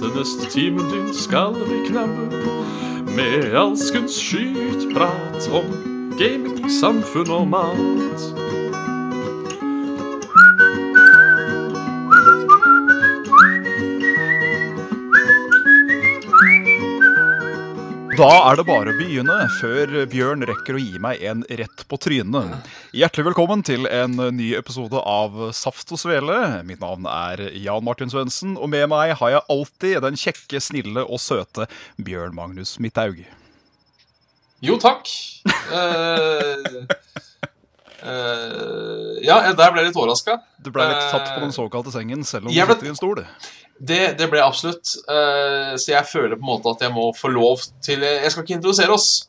Den neste timen din skal vi knabbe med alskens skytprat om gaming, samfunn og mat. Da er det bare å begynne, før Bjørn rekker å gi meg en rett på trynet. Hjertelig velkommen til en ny episode av Saft og Svele. Mitt navn er Jan Martin Svendsen, og med meg har jeg alltid den kjekke, snille og søte Bjørn Magnus Midthaug. Jo, takk. uh... Uh, ja, der ble jeg litt overraska. Du ble litt tatt på den såkalte sengen, selv om du sitter i en stol. Det, det ble absolutt. Eh, så jeg føler på en måte at jeg må få lov til Jeg skal ikke introdusere oss,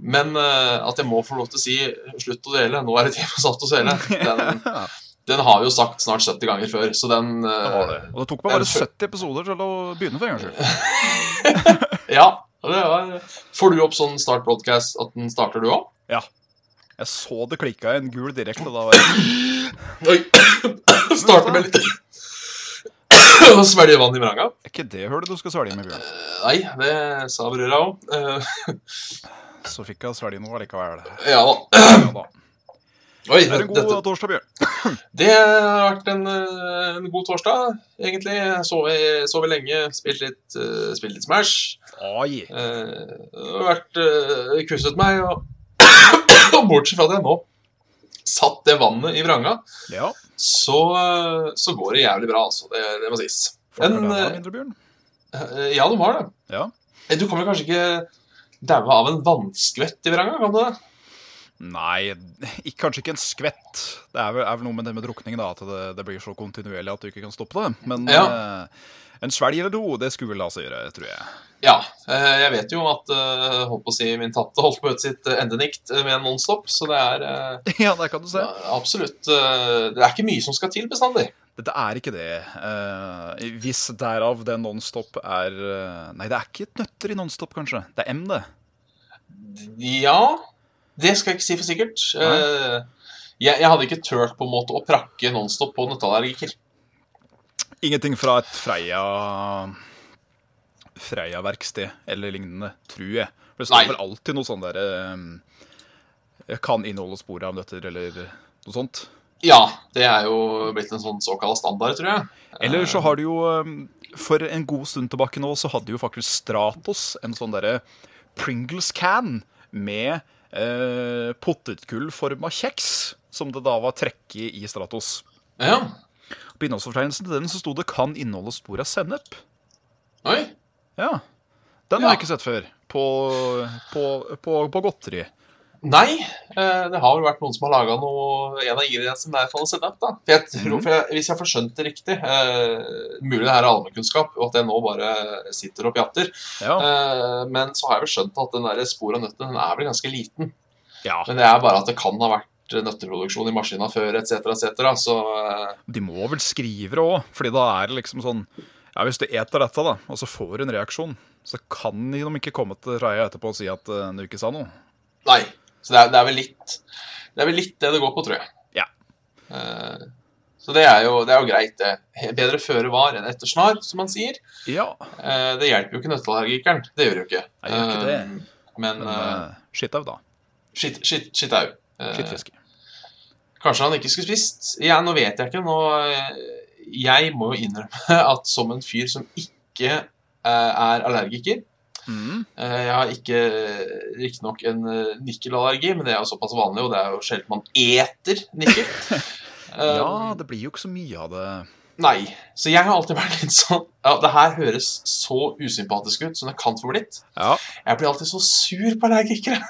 men eh, at jeg må få lov til å si 'slutt å dele', nå er det tid for saft og svele. Den, den har vi jo sagt snart 70 ganger før, så den eh, Det var det. Og det tok meg bare 70 episoder til å begynne for en gangs skyld. Ja. Det var, får du opp sånn start broadcast at den starter, du òg? Ja. Jeg så det klikka i en gul direkte. Da var jeg Oi. Starter med litt Og svelge vann i vranga. Er ikke det hullet du skal svelge med, Bjørn? Nei, det sa brura òg. Så fikk jeg svelge noe allikevel. ja da. Ja, da. Oi, Det er en god dette, torsdag, Bjørn. det har vært en, eh, en god torsdag, egentlig. Sovet sov lenge, spilt litt, uh, spilt litt Smash. Oi. Uh, vært uh, kusset meg, og og bortsett fra det nå satt det vannet i vranga, Ja. Så, så går det jævlig bra, altså. Det, det må sies. En, eh, mindre. Eh, ja, de har det. Ja. Eh, Du kommer kanskje ikke daue av en vannskvett i vranga? kan du det? Nei, ikke, kanskje ikke en skvett. Det er vel, er vel noe med det med drukning, da, at det, det blir så kontinuerlig at du ikke kan stoppe det. Men Ja. eh, en svelg eller to, det skulle la seg gjøre, tror jeg. Ja. eh, Jeg vet jo at eh, holdt på å si, min tante holdt på å sitt endenikt eh, med en nonstop, så det er eh, Ja, der kan du se. ja, absolutt eh, Det er ikke mye som skal til bestandig. Dette er ikke det. Eh, hvis derav det nonstop er Nei, det er ikke et nøtter i nonstop, kanskje. Det er M, det. Ja, det skal jeg ikke si for sikkert. Eh, Jeg, jeg hadde ikke turt på en måte å prakke nonstop på nøtteallergiker. Ingenting fra et Freia Freia-verksted eller lignende, tror jeg. For det står Nei. vel alltid noe sånn derre eh, Kan inneholde spor av nøtter, eller noe sånt. Ja, det er jo blitt en sånn såkalt standard, tror jeg. Eller så har du jo eh, For en god stund tilbake nå så hadde jo faktisk Stratos en sånn derre Pringles can med eh, potetgullforma kjeks, som det da var trekket i Stratos. Ja. På innholdsfortegnelsen til den så sto det 'kan inneholde spor av sennep'. Oi. Ja. Den har Ja. jeg ikke sett før. På, på, på, på godteri. Nei, eh, det har vel vært noen som har laga En av ingrediensene der for sennep, da. For jeg tror, mm. for jeg, hvis jeg får skjønt det riktig uh, Mulig det her er allmennkunnskap, og at jeg nå bare sitter og pjatter. Ja. uh, men så har jeg vel skjønt at den der spor av nøttene den er vel ganske liten. ja. Men det er bare at det kan ha vært nøtteproduksjon i maskina før, etc., etc. Så eh, De må vel skrive det òg, Fordi da er det liksom sånn Ja, hvis du eter dette, da, og så får du en reaksjon, så kan de ikke komme til Reia etterpå og si at du ikke sa noe. nei. Så det er, det er vel litt Det er vel litt det det går på, tror jeg. Ja. Uh, så det er, jo, det er jo greit, det. Bedre føre var enn etter snar, som man sier. Ja. Uh, Det hjelper jo ikke nøtteallergikeren. Det gjør det jo ikke. Nei, gjør ikke det. Eh, Men Men uh, skittau, da. shit, shit, shit Skittfiske. Kanskje han ikke skulle spist. Ja, nå vet jeg ikke. Nå, jeg må jo innrømme at som en fyr som ikke er allergiker Mm. eh, Jeg har ikke riktignok en eh, nikkelallergi, men det er jo såpass vanlig, og det er jo sjelden man eter nikkel. Eh, Ja, det blir jo ikke så mye av det. Nei. Så jeg har alltid vært litt sånn Ja, det her høres så usympatisk ut som det kan få blitt. Ja, Jeg blir alltid så sur på allergikere.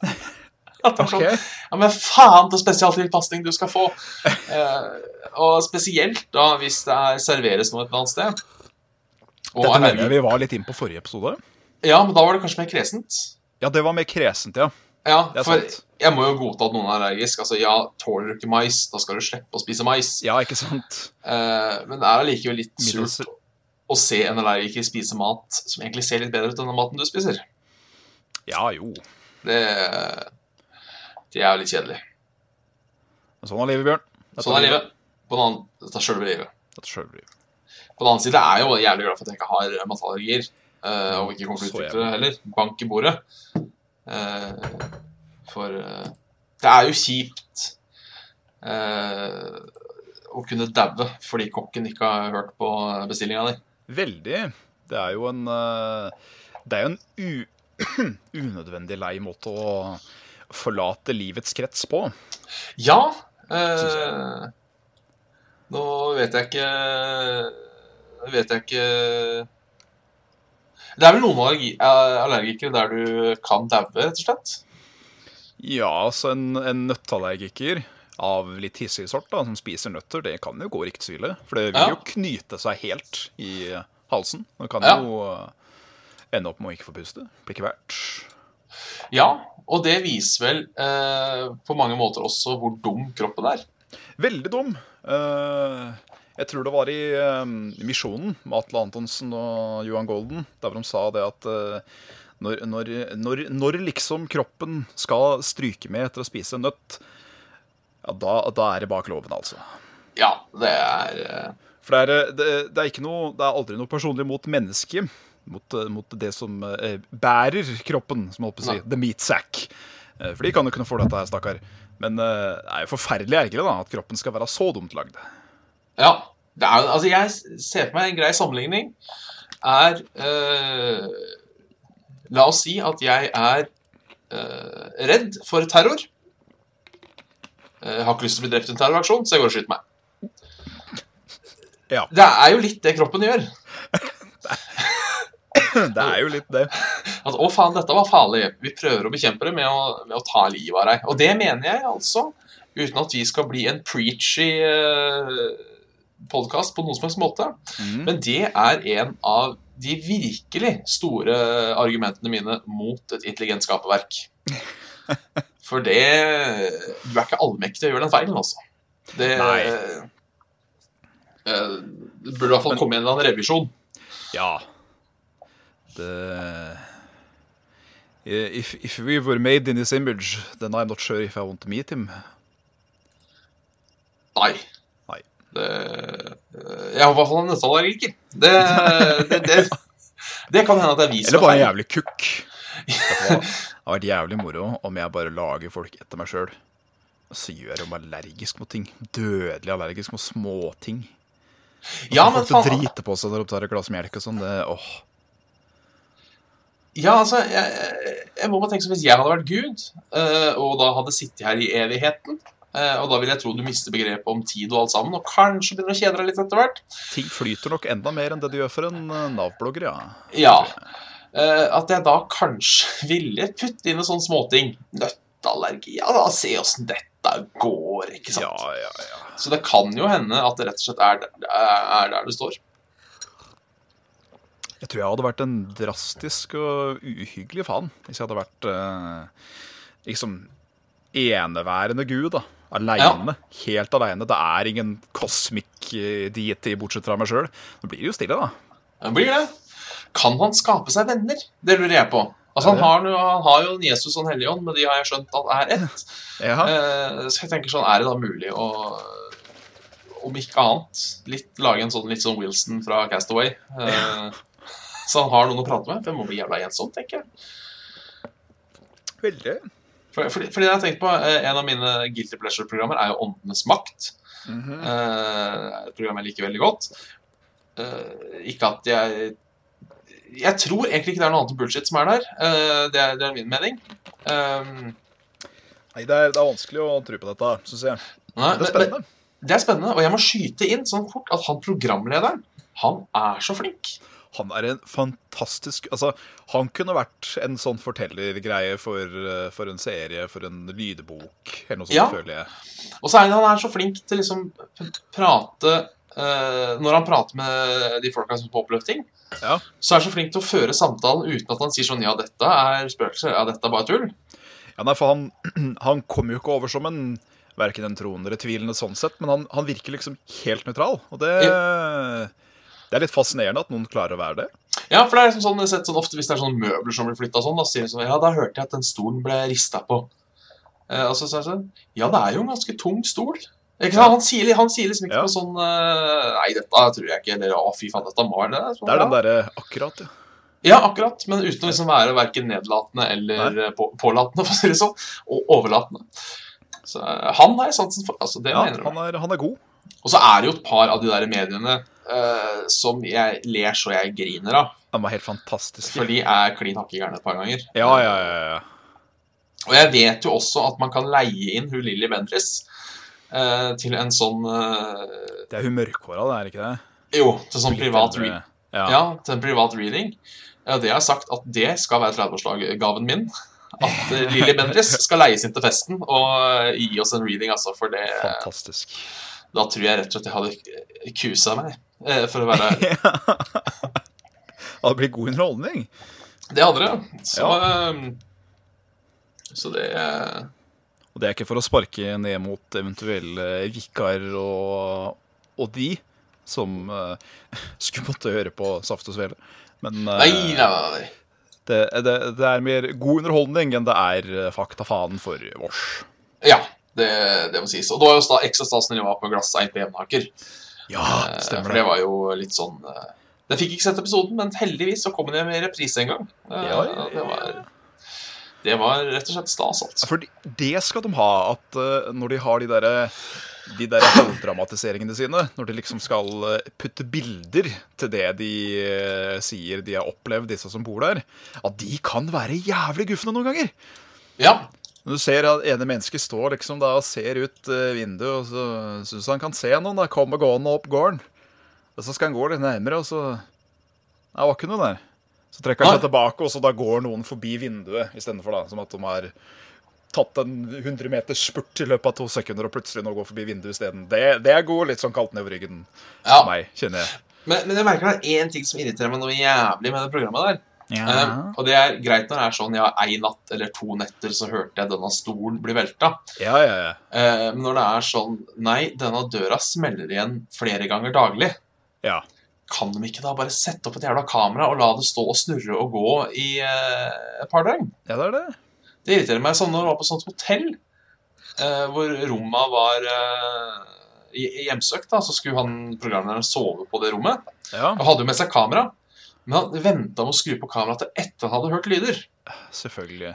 At sånn, okay. Ja, men faen til spesialtilpasning du skal få. Eh, og spesielt da hvis det er serveres noe et eller annet sted. Og Dette mener vi var litt inn på forrige episode. Ja, men da var det kanskje mer kresent. Ja, det var mer kresent, ja. Ja, for jeg må jo godta at noen er allergisk. Altså, ja, tåler du ikke mais, da skal du slippe å spise mais. Ja, ikke sant? Uh, men det er allikevel litt surt å se en allergiker spise mat som egentlig ser litt bedre ut enn den maten du spiser. Ja, jo. Det, det er jo litt kjedelig. Men sånn er livet, Bjørn. Dette Sånn er livet. På den annen, dette er sjølve livet. Dette er livet. På den annen side er jeg jo jævlig glad for at jeg ikke har matallergier. Eh, og ikke kommer til å utvikle det heller. Bank i bordet. Eh, for eh, det er jo kjipt å kunne daue fordi kokken ikke har hørt på bestillinga di. Veldig. Det er jo en Det er jo en unødvendig lei måte å forlate livets krets på. Ja. Eh, nå vet jeg ikke Vet jeg ikke Det er vel noen allergi, eh, allergikere der du kan daue, rett og slett? Ja, altså en, en nøtteallergiker av litt hissig sort da, som spiser nøtter, det kan jo gå riktig ille. For det vil Ja. jo knyte seg helt i halsen. Det kan Ja. jo eh, ende opp med å ikke få puste. Blir ikke verdt. Ja, og det viser vel eh, på mange måter også hvor dum kroppen er. Veldig dum. Eh, jeg tror det var i eh, Misjonen med Atle Antonsen og Johan Golden, der hvor de sa det at eh, når, når, når, når liksom kroppen skal stryke med etter å spise en nøtt, ja, da, da er det bak loven, altså. Ja, det er eh, For det er, eh, det, det er ikke noe Det er aldri noe personlig mot mennesket. Mot, mot det som bærer kroppen, som jeg holdt på å si. The meat sack. For de kan jo kunne få dette her, stakkar. Men det er jo forferdelig ergerlig da, at kroppen skal være så dumt lagd. Ja. Det er, altså jeg ser for meg en grei sammenligning er eh, La oss si at jeg er eh, redd for terror. Jeg har ikke lyst til å bli drept i en terroraksjon, så jeg går og skyter meg. Ja. Det er jo litt det kroppen gjør. Det er jo litt det. At 'å faen, dette var farlig'. Vi prøver å bekjempe det med å, med å ta livet av deg. Og det mener jeg altså, uten at vi skal bli en preachy uh, podkast på noen som helst måte. Mm. Men det er en av de virkelig store argumentene mine mot et intelligent skaperverk. For det Du er ikke allmektig å gjøre den feilen, altså. Det, Nei. eh, det burde i hvert fall komme en eller annen revisjon. Ja. Det if, if we were made in this image, then I'm not sure if I want to meet him. Nei. Det, eh, jeg har i hvert fall en nøtteallergiker. Det, det, det, det kan hende at det er vi som Eller bare en jævlig kukk. Det hadde vært jævlig moro om jeg bare lager folk etter meg sjøl. Så gjør jeg dem allergisk mot ting. Dødelig allergisk mot småting. Ja, men men folk til å faen drite på seg når de tar et glass melk og sånn. Det, åh. Ja, altså, jeg, jeg må bare tenke som hvis jeg hadde vært Gud, eh, og da hadde sittet her i evigheten Og da vil jeg tro du mister begrepet om tid og alt sammen, og kanskje begynner å kjede deg litt etter hvert. Ting flyter nok enda mer enn det det gjør for en eh, Nav-blogger, ja. Ja. Eh, at jeg da kanskje ville putte inn en sånn småting. Nøtteallergi. Ja, da se åssen dette går, ikke sant. Ja, ja, ja. Så det kan jo hende at det rett og slett er, er der du står. Jeg tror jeg hadde vært en drastisk og uhyggelig faen hvis jeg hadde vært eh, liksom eneværende gud, da. Aleine. Helt aleine. Det er ingen cosmic eh, deity bortsett fra meg sjøl. Nå blir det jo stille, da. Det blir det. Kan han skape seg venner? Det lurer jeg på. Altså, han, har, han har jo Jesus og en Helligånd, men de har jeg skjønt at er ett. Ja. Eh, så jeg tenker sånn, er det da mulig å om ikke annet, litt, lage en sånn litt sånn Wilson fra Castaway. Ja. så han har noen å prate med. Det må bli jævla ensomt, tenker jeg. Veldig. For, fordi, fordi jeg har tenkt på, eh, En av mine guilty pleasure-programmer er jo Åndenes makt. Mhm. Eh, et program jeg liker veldig godt. Eh, ikke at jeg Jeg tror egentlig ikke det er noe annet bullshit som er der. Det, er, det er min mening. Um, Nei, det er, det er vanskelig å tro på dette, syns jeg. nei, Det er men- spennende. Det er spennende, og jeg må skyte inn sånn fort at han programlederen, han er så flink. Han er en fantastisk Altså, han kunne vært en sånn fortellergreie for, eh, for en serie, for en lydbok, eller noe sånt, Ja. føler jeg. Og så er han er så flink til liksom prate uh, Når han prater med de folka som er på oppløfting, Ja. så er han så flink til å føre samtalen uten at han sier sånn Ja, dette er spøkelser. Ja, dette er bare tull. Ja, nei, for han, han kommer jo ikke over som en Verken en troende eller tvilende sånn sett, men han, han virker liksom helt nøytral. Og det, det er litt fascinerende at noen klarer å være det. Ja, for det er liksom sånn, jeg har sett sånn ofte Hvis det er sånne møbler som blir flytta sånn, da sier de sånn Ja, da hørte jeg at den stolen ble rista på. Eh, altså, så er det sånn Ja, det er jo en ganske tung stol. Ikke sant? Han, sier, han sier liksom ikke Ja. på sånn eh, Nei, dette tror jeg ikke. Eller å, fy faen, dette må være det. Sånn, Det er den ja. derre akkurat, ja. Ja, akkurat. Men uten å liksom være verken nedlatende eller eh, på, pålatende, for å si det sånn. Og overlatende. Så eh, han har jeg sansen for. Altså, det ja mener du. han, er, han er god. Og så er det jo et par av de der mediene eh, som jeg ler så jeg griner av. Han var helt fantastisk. For de er klin hakke gærne et par ganger. Ja, ja, ja. ja. Og jeg vet jo også at man kan leie inn hun Lilly Bendriss uh, til en sånn uh, Det er hun mørkhåra, det er ikke det? Jo, til sånn privat, re Ja. ja, til en privat reading. Det har jeg sagt at det skal være 30-årsgaven min. At Lilly Bendriss skal leies inn til festen og gi oss en reading, altså. For det, Fantastisk. Da tror jeg rett og slett jeg hadde kusa meg. eh, For å være Det hadde blitt god underholdning. Det hadde det. Så, ja. så det eh, Og det er ikke for å sparke ned mot eventuelle vikarer og, og de som eh, skulle måtte høre på Saft og Svele. Men eh, Nei, nei, nei. det, det, det er mer god underholdning enn det er fakta faktafanen for vårs. Ja, det, det må sies. Og det var jo sta, ekstra stas når de var på Glass på Jevnaker. Ja, stemmer stemmer For det. det var jo litt sånn eh, Jeg fikk ikke sett episoden, men heldigvis så kom den med reprise en gang. Eh, Ja. Det, var, det var rett og slett stas, altså. For det skal de ha, at eh, når de har de derre de der halvdramatiseringene sine, når de liksom skal eh, putte bilder til det de eh, sier de har opplevd, disse som bor der, at de kan være jævlig gufne noen ganger. Ja, du ser at ene mennesket står liksom da og ser ut eh, vinduet, og så syns han kan se noen da Kommer gående opp gården. Og så skal han gå litt nærmere, og så Nei, var ikke noe der. Så trekker han seg tilbake, og så da går noen forbi vinduet istedenfor. Som at de har tatt en 100 meters spurt i løpet av to sekunder, og plutselig nå går forbi vinduet isteden. Det, det er god litt sånn kaldt nedover ryggen ja. for meg, kjenner jeg. Men, men jeg merker det er én ting som irriterer meg noe jævlig med det programmet der. Ja. Eh, og det er greit når det er sånn ja, ei natt eller to netter så hørte jeg denne stolen bli velta. ja, ja, ja. Eh, men når det er sånn nei, denne døra smeller igjen flere ganger daglig. ja. Kan de ikke da bare sette opp et jævla kamera og la det stå og snurre og gå i uh, et par døgn? Ja, det er det. Det irriterer meg sånn når du var på sånt hotell uh, hvor romma var i hjemsøkt, da, så skulle han programlederen sove på det rommet. Ja, Og hadde jo med seg kamera. Men han venta med å skru på kameraet til etter han hadde hørt lyder. selvfølgelig.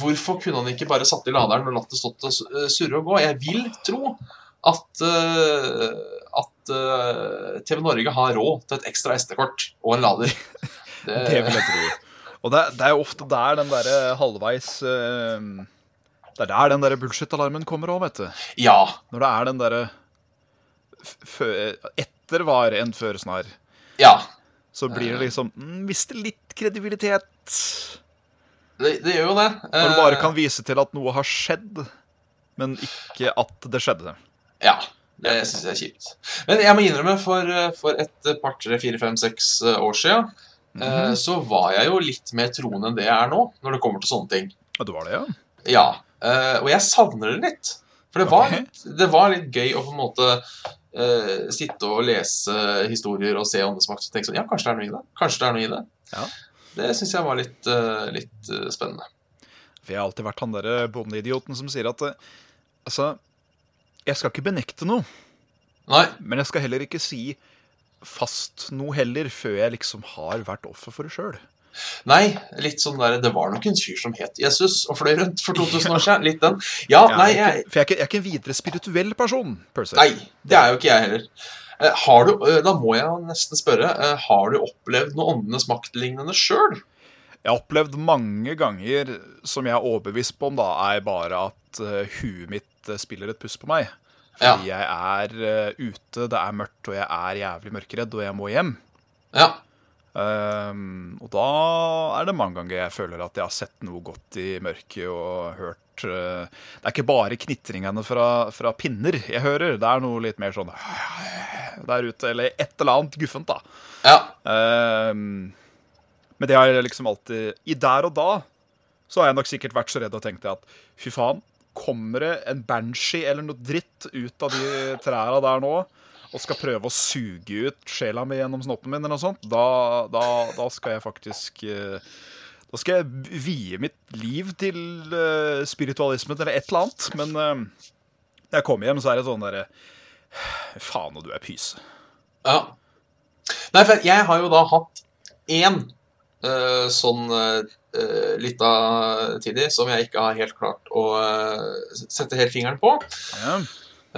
Hvorfor kunne han ikke bare satt i laderen og latt det stått og eh, surre og gå? Jeg vil tro at, eh, at eh, TV Norge har råd til et ekstra SD-kort og en lader. Det, Det vil jeg tro. Og det, det er jo ofte der den derre halvveis Det er der den derre bullshit-alarmen kommer òg, vet du. Ja. Når det er den derre Etter var enn før snar. Ja. Så blir det liksom mm, Mister litt kredibilitet. Det, det gjør jo det. Når du bare Eh, kan vise til at noe har skjedd, men ikke at det skjedde. Ja. Det syns jeg er kjipt. Men jeg må innrømme, for, eh, for et par, tre, fire, fem, seks eh, år sia Mhm. så var jeg jo litt mer troende enn det jeg er nå, når det kommer til sånne ting. Ja, det var det, ja? Ja. eh, og jeg savner det litt. For det var, litt, det var litt gøy å på en måte uh, sitte og lese historier og se åndesmakt og tenke sånn Ja, kanskje det er noe i det. Kanskje det er noe i det. Ja. Det syns jeg var litt, uh, litt uh, spennende. For jeg har alltid vært han derre bondeidioten som sier at Altså, jeg skal ikke benekte noe. Nei, Men jeg skal heller ikke si fast noe heller, før jeg liksom har vært offer for det sjøl. Nei, litt sånn der Det var nok en fyr som het Jesus og fløy rundt for 2000 år siden. Litt den. Ja, nei, jeg, For jeg er, ikke, jeg er ikke en videre spirituell person. per nei, det er jo ikke jeg heller. Eh, Har du, eh, da må jeg nesten spørre, eh, har du opplevd noe åndenes makt-lignende sjøl? Jeg har opplevd mange ganger som jeg er overbevist på om da, er bare at huet mitt spiller et puss på meg. Fordi jeg er ute, det er mørkt, og jeg er jævlig mørkeredd, og jeg må hjem. Ja. Ehm, og da er det mange ganger jeg føler at jeg har sett noe godt i mørket og hørt uh, Det er ikke bare knitringene fra, fra pinner jeg hører, det er noe litt mer sånn der ute, eller et eller annet guffent, da. ja. Um, men det har jeg liksom alltid I der og da så har jeg nok sikkert vært så redd og tenkt at fy faen, kommer det en banshee eller noe dritt ut av de trærne der nå og skal prøve å suge ut sjela mi gjennom snoppen min, eller noe sånt, da, da, da skal jeg faktisk eh, Da skal jeg vie mitt liv til eh, spiritualismen eller et eller annet. Men, eh, Når jeg kommer hjem, så er det sånn derre Faen, og du er pyse. Ja. Nei, for jeg har jo da hatt én uh, sånn uh, lita tidlig som jeg ikke har helt klart å uh, sette helt fingeren på. Ja.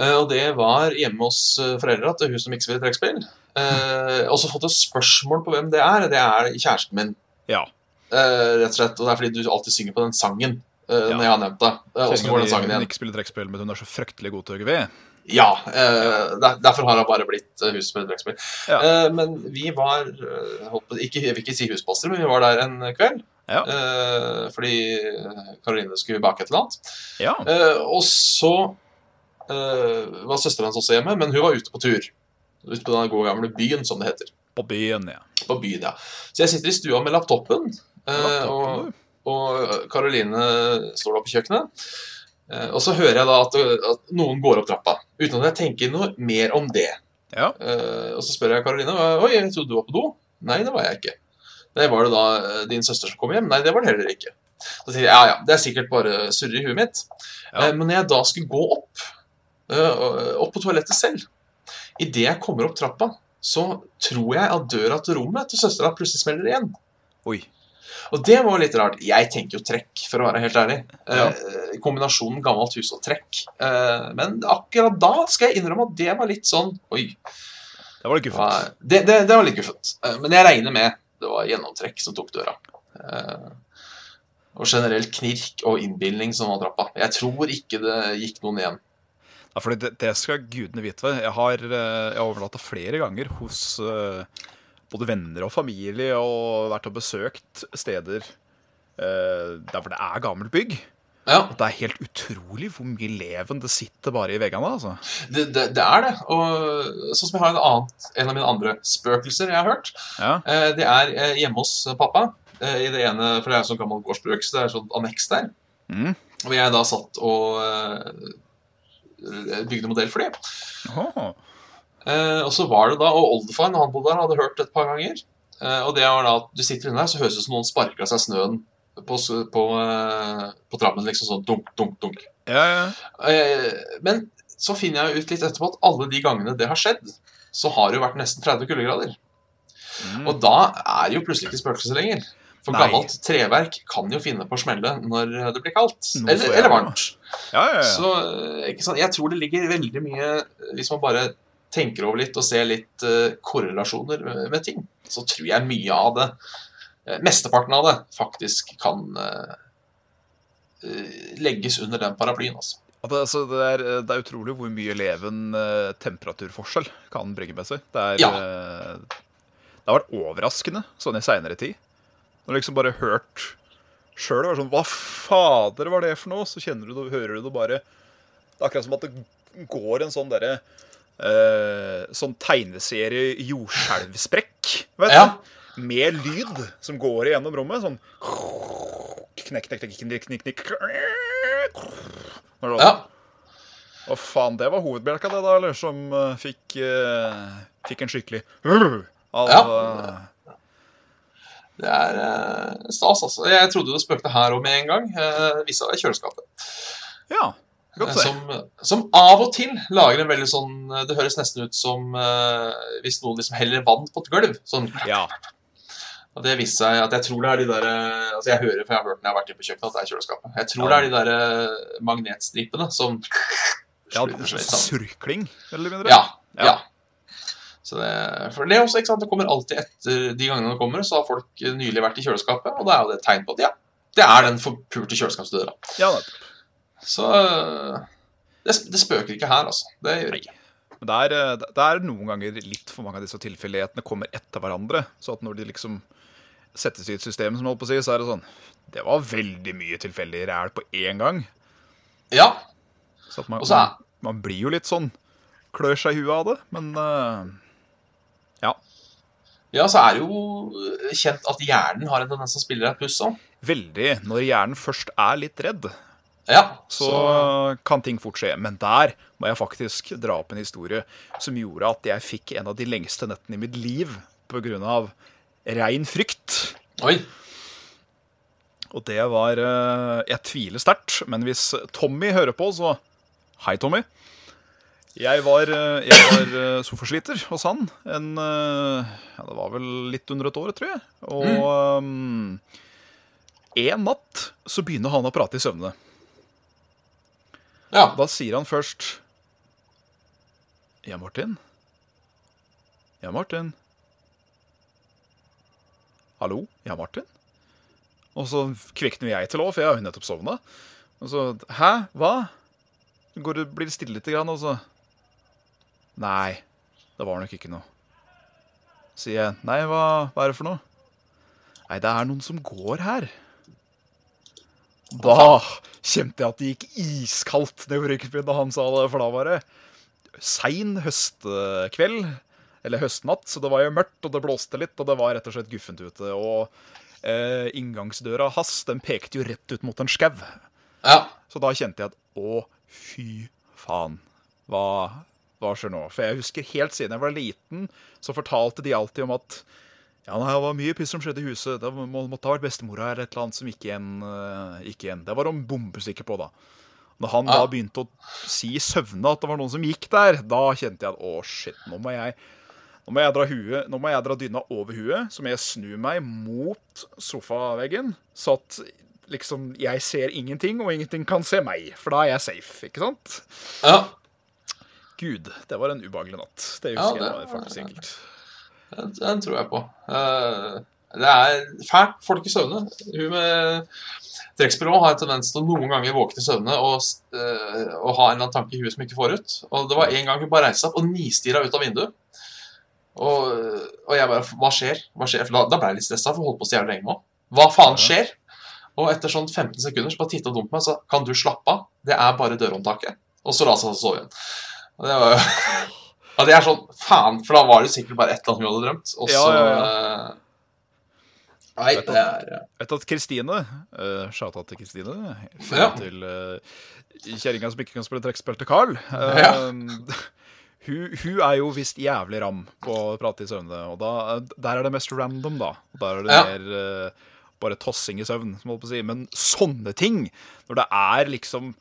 Eh, og det var hjemme hos eh, foreldra til hun som ikke spiller trekkspill. Uh, og så fått et spørsmål på hvem det er. Det er kjæresten min. ja. Eh, rett og slett, og Det er fordi du alltid synger på den sangen Ja. når jeg har nevnt det. Åssen går den sangen Hun ikke spiller trekkspill, men hun er så fryktelig god til å ved. Ja, eh, derfor har hun bare blitt husspiller trekkspill. Ja. Eh, men vi var håper, ikke, Jeg vil ikke si huspassere, men vi var der en kveld. Ja. Eh, fordi Karoline skulle bake et eller annet. Ja. Eh, og så eh, var søsteren hennes også hjemme, men hun var ute på tur. Ute på den gode gamle byen, som det heter. På byen, ja. På byen, ja. Så jeg sitter i stua med laptopen, uh, og, og Karoline står da på kjøkkenet. Uh, og så hører jeg da at, at noen går opp trappa, uten at jeg tenker noe mer om det. Ja. Uh, og så spør jeg Karoline Oi, jeg trodde du var på do. Nei, det var jeg ikke. Nei, Var det da eh, din søster som kom hjem? Nei, det var det heller ikke. Så sier jeg ja, ja, det er sikkert bare surre i huet mitt. Ja. Eh, men når jeg da skulle gå opp, eh, opp på toalettet selv, idet jeg kommer opp trappa, så tror jeg at døra til rommet til søstera plutselig smeller igjen. Oi. Og det var litt rart. Jeg tenker jo trekk, for å være helt ærlig. Ja. Eh, kombinasjonen gammelt hus og trekk. Eh, men akkurat da skal jeg innrømme at det var litt sånn Oi. Det var litt guffent. det, det, det var litt guffent. Eh, men jeg regner med det var gjennomtrekk som tok døra. Eh, og generelt knirk og innbilning som var trappa. Jeg tror ikke det gikk noen igjen. Ja, for det, det skal gudene vite. Jeg har, eh, jeg har overnatta flere ganger hos uh, både venner og familie og vært og besøkt steder uh, der hvor det er gammelt bygg. Ja, Og det er helt utrolig hvor mye leven det sitter bare i veggene. altså. det, det, det er det. Og sånn som jeg har en, annen, en av mine andre spøkelser jeg har hørt, Ja, Det er hjemme hos pappa. I det ene, for det er sånn gammelt gårdsbruk, så det er sånn anneks der. Mm. Og jeg da satt og bygde modellfly. Åh, Eh, og så var det da, og oldefar når han bodde der, hadde hørt det et par ganger. Eh, og det var da at du sitter inne der, så høres det ut som noen sparker av seg snøen på, på, eh, på trappen. Liksom sånn dunk, dunk, dunk. ja, ja. Eh, men så finner jeg ut litt etterpå at alle de gangene det har skjedd, så har det jo vært nesten 30 kuldegrader. Mm. Og da er det jo plutselig ikke spøkelser lenger. For Nei. gammelt treverk kan jo finne på å smelle når det blir kaldt. Eller, eller varmt. ja, ja, ja. Så eh, sant? jeg tror det ligger veldig mye Hvis man bare tenker over litt og ser litt uh, korrelasjoner med, med ting, så tror jeg mye av det, uh, mesteparten av det, faktisk kan eh, eh, legges under den paraplyen. Altså. At det, altså, det, er, det er utrolig hvor mye leven eh, temperaturforskjell kan bringe med seg. Det, er, Ja. eh, det har vært overraskende sånn i seinere tid. Når du liksom bare hørt sjøl sånn Hva fader var det for noe? Så kjenner du det, hører du det bare Det er akkurat som at det går en sånn derre eh, Sånn tegneserie jordskjelvsprekk, vet Ja. du? Med lyd som går igjennom rommet. Sånn Knekk, knekk, knekk, knekk, knekk, knekk. Når det- Ja. Å faen, det var hovedbjelka det da, eller? Som uh, fikk, uh, fikk en skikkelig av Ja. Det er eh, stas, altså. Jeg trodde det spøkte her òg med en gang. Eh, viste seg i kjøleskapet. Ja, godt Eh, se. Som, som av og til lager en veldig sånn eh, Det høres nesten ut som eh, hvis noen liksom heller vann på et gulv. Sånn, Ja. og det viste seg at jeg tror det er de der eh, Altså jeg hører, for jeg har hørt når jeg har vært inne på kjøkkenet, at det er kjøleskapet. Jeg tror Ja. det er de der magnetstripene som ja sammen. surkling, eller mindre. Ja. Ja. Det, for det er også, ikke sant, det kommer alltid etter de gangene det kommer, så har folk nylig vært i kjøleskapet, og da er jo det et tegn på at ja, det er den forpulte kjøleskapsdøra. Ja. Så det, det spøker ikke her, altså. Det gjør ikke. Men det er, eh, det er noen ganger litt for mange av disse tilfeldighetene kommer etter hverandre. Så at når de liksom settes i et system, som holdt på å si, så er det sånn Det var veldig mye tilfeldig ræl på én gang. Ja, Så at man, man, man blir jo litt sånn Klør seg i huet av det, men eh, ja. Ja, så er det jo kjent at hjernen har en tendens til å spille deg et puss òg. Veldig. Når hjernen først er litt redd, Ja, så kan ting fort skje. Men der må jeg faktisk dra opp en historie som gjorde at jeg fikk en av de lengste nettene i mitt liv pga. rein frykt. Oi. Og det var eh, Jeg tviler sterkt, men hvis Tommy hører på, så Hei, Tommy. Jeg var, eh, jeg var eh, sofasliter hos han en eh, ja, Det var vel litt under et år, tror jeg. Og um, en natt så begynner han å prate i søvne. Ja. Da sier han først Ja, Martin? Ja, Martin? Hallo? Ja, Martin? Og så kvikner jeg til òg, for jeg har jo nettopp sovna. Og så Hæ? Hva? Går det, blir det stille lite grann, og så Nei, det var nok ikke noe. Sier jeg. Nei, hva, hva er det for noe? Nei, det er noen som går her. Da kjente jeg at det gikk iskaldt nedover ryggen da han sa det, for da var det sein høstkveld, eller høstnatt, så det var jo mørkt, og det blåste litt, og det var rett og slett guffent ute. Og eh, inngangsdøra hans, den pekte jo rett ut mot en skau. ja. Så da kjente jeg at å, fy faen. Hva, hva skjer nå? For jeg husker helt siden jeg var liten, så fortalte de alltid om at ja, nei, det var mye piss som skjedde i huset. Det måtte ha vært bestemora eller et eller annet som gikk igjen. eh, gikk igjen. Det var de bombesikker på, da. Når han da begynte å si i søvne at det var noen som gikk der, da kjente jeg at å, shit, nå må jeg nå må jeg dra huet, nå må jeg dra dyna over huet, så må jeg snu meg mot sofaveggen, så at liksom jeg ser ingenting, og ingenting kan se meg. For da er jeg safe, ikke sant? ja. Gud, det var en ubehagelig natt. Det Ja, det jeg faktisk sikkert. Den, den tror jeg på. Uh, det er fælt folk i søvne. Hun med trekkspillere har en tendens til å noen ganger våkne i søvne og, eh, og ha en eller annen tanke i huet som ikke får ut. Og det var en gang hun bare reiste seg opp og nistirra ut av vinduet. Og, og jeg bare Hva skjer? Hva skjer? For da, da ble jeg litt stressa, for hun holdt på så jævlig lenge nå. Hva faen skjer? Og etter sånn 15 sekunder så bare titta hun på meg og sa Kan du slappe av? Det er bare dørhåndtaket. Og så la hun seg og sove igjen. Og det var jo Ja, det er sånn Faen, for da var det sikkert bare et eller annet hun hadde drømt. Og Ja, ja, ja, eh, Nei, det er eh, Vet at Kristine uh, Shout-out til Kristine. Ja. Til uh, kjerringa som ikke kan spille trekkspill til Carl. Uh, hun, hun er jo visst jævlig ram på å prate i søvne, og da, der er det mest random, da. Og Der er det mer uh, bare tossing i søvn, si. Men sånne ting, når det er liksom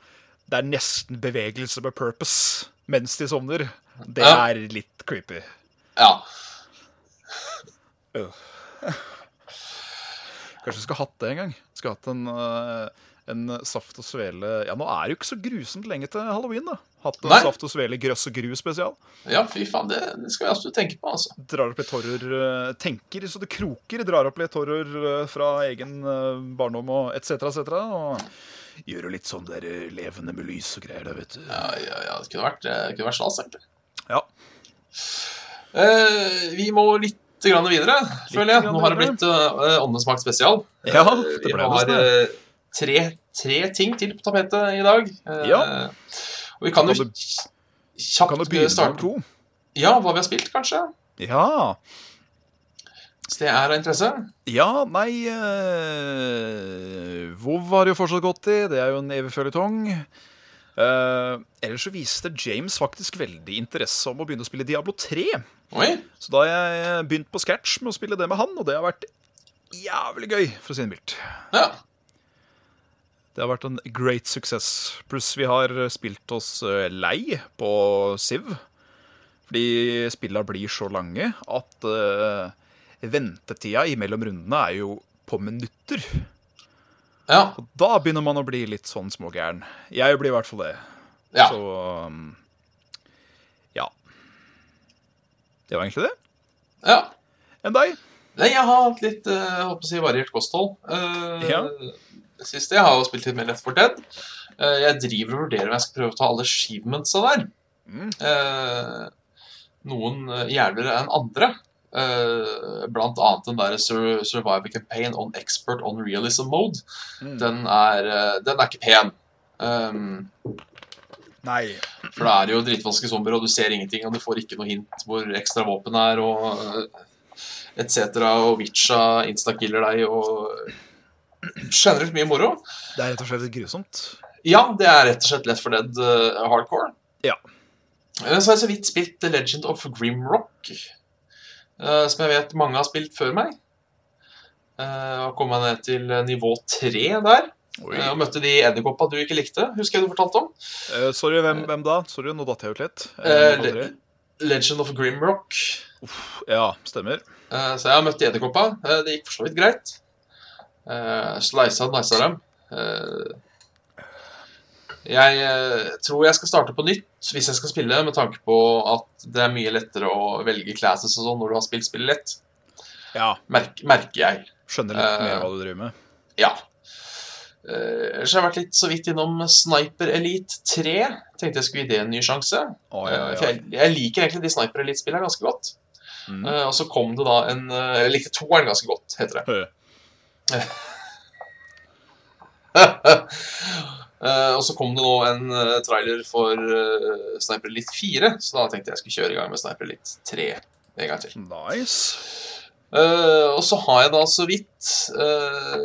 Det er nesten bevegelse med purpose mens de sovner, det Ja. er litt creepy. Ja. Kanskje vi skulle hatt det en gang. Skulle hatt en, eh, en saft og svele Ja, nå er det jo ikke så grusomt lenge til halloween, da. Hatt en Nei. saft og svele grøss og gru spesial. ja, fy faen, det, det skal vi absolutt tenke på, altså. Drar opp litt horror eh, Tenker så det kroker. Drar opp litt horror eh, fra egen barndom og etc., etc. Og gjør litt sånn der eh, levende med lys og greier, det, vet du. Ja, ja, ja, det kunne vært, det kunne vært stas, egentlig. Ja. Eh, vi må litt grann videre, føler jeg. Nå har det blitt uh, Åndesmak spesial. Ja, det det vi ble har eh, tre, tre ting til på tapetet i dag. Eh, Ja. Og vi kan jo Kan du- kjapt Kan du eh, begynne med starte to? Ja, hva vi har spilt, kanskje. Ja. Hvis det er av interesse. Ja, nei uh, WoW har jo fortsatt gått i. Det er jo en evig føljetong. Uh, ellers så viste James faktisk veldig interesse om å begynne å spille Diablo 3. Oi. Så da har jeg begynt på scratch med å spille det med han, og det har vært jævlig gøy, for å si det mildt. Ja. Det har vært en great success. Pluss vi har spilt oss eh, lei på Siv. Fordi spillene blir så lange at eh, ventetida imellom rundene er jo på minutter. Ja. Og da begynner man å bli litt sånn smågæren. Jeg blir i hvert fall det. ja. Så um, ja. Det var egentlig det. ja. Enn deg? Nei, jeg har hatt litt eh, jeg håper å si, variert kosthold. Uh, Ja. Det siste jeg har jo spilt litt mer Left 4 Dead. Uh, jeg driver og vurderer om jeg skal prøve å ta alle achievementsa der. Mm. Uh, noen jævligere enn andre. Eh, blant annet den der Sur Survivor Campaign on Expert on Realism Mode. Mm. Den, er, eh, den er ikke pen. Um, Nei. for det er jo dritvanskelig zombier, og du ser ingenting, og du får ikke noe hint hvor ekstra våpen er, og eh, etc. Og Witcha instakiller deg, og generelt mye moro. Det er rett og slett grusomt. Ja, det er rett og slett Left for Dead uh, hardcore. Ja. Så har jeg så vidt spilt The Legend of Grimrock, som jeg vet mange har spilt før meg. Eh, Og kom meg ned til nivå tre der. Oi. eh, og møtte de edderkoppa du ikke likte. Husker jeg du fortalte om. Uh, sorry, hvem, hvem da? Sorry, nå datt jeg ut litt. Uh, Eh? Legend of Grimrock. ja, stemmer. Uh, så jeg har møtt de edderkoppa. Eh, det gikk for så vidt greit. Uh, Sleisa og dem. Eh, jeg eh, tror jeg skal starte på nytt hvis jeg skal spille, med tanke på at det er mye lettere å velge classes og sånn når du har spilt spillet lett. Ja, Merk, merker jeg. skjønner litt Eh, mer hva du driver med. Ja. Eh, Ellers har jeg vært litt så vidt innom Sniper Elite 3. Tenkte jeg skulle gi det en ny sjanse. Oh, ja, ja, For jeg, jeg liker egentlig de Sniper Elite-spillene ganske godt. Mm. Eh, og så kom det da en eh, Jeg likte toeren ganske godt, heter det. Eh, Eh, og så kom det nå en uh, trailer for uh, Sniper Elite 4, så da tenkte jeg skulle kjøre i gang med Sniper Elite 3 en gang til. Nice. Og så har jeg da så vidt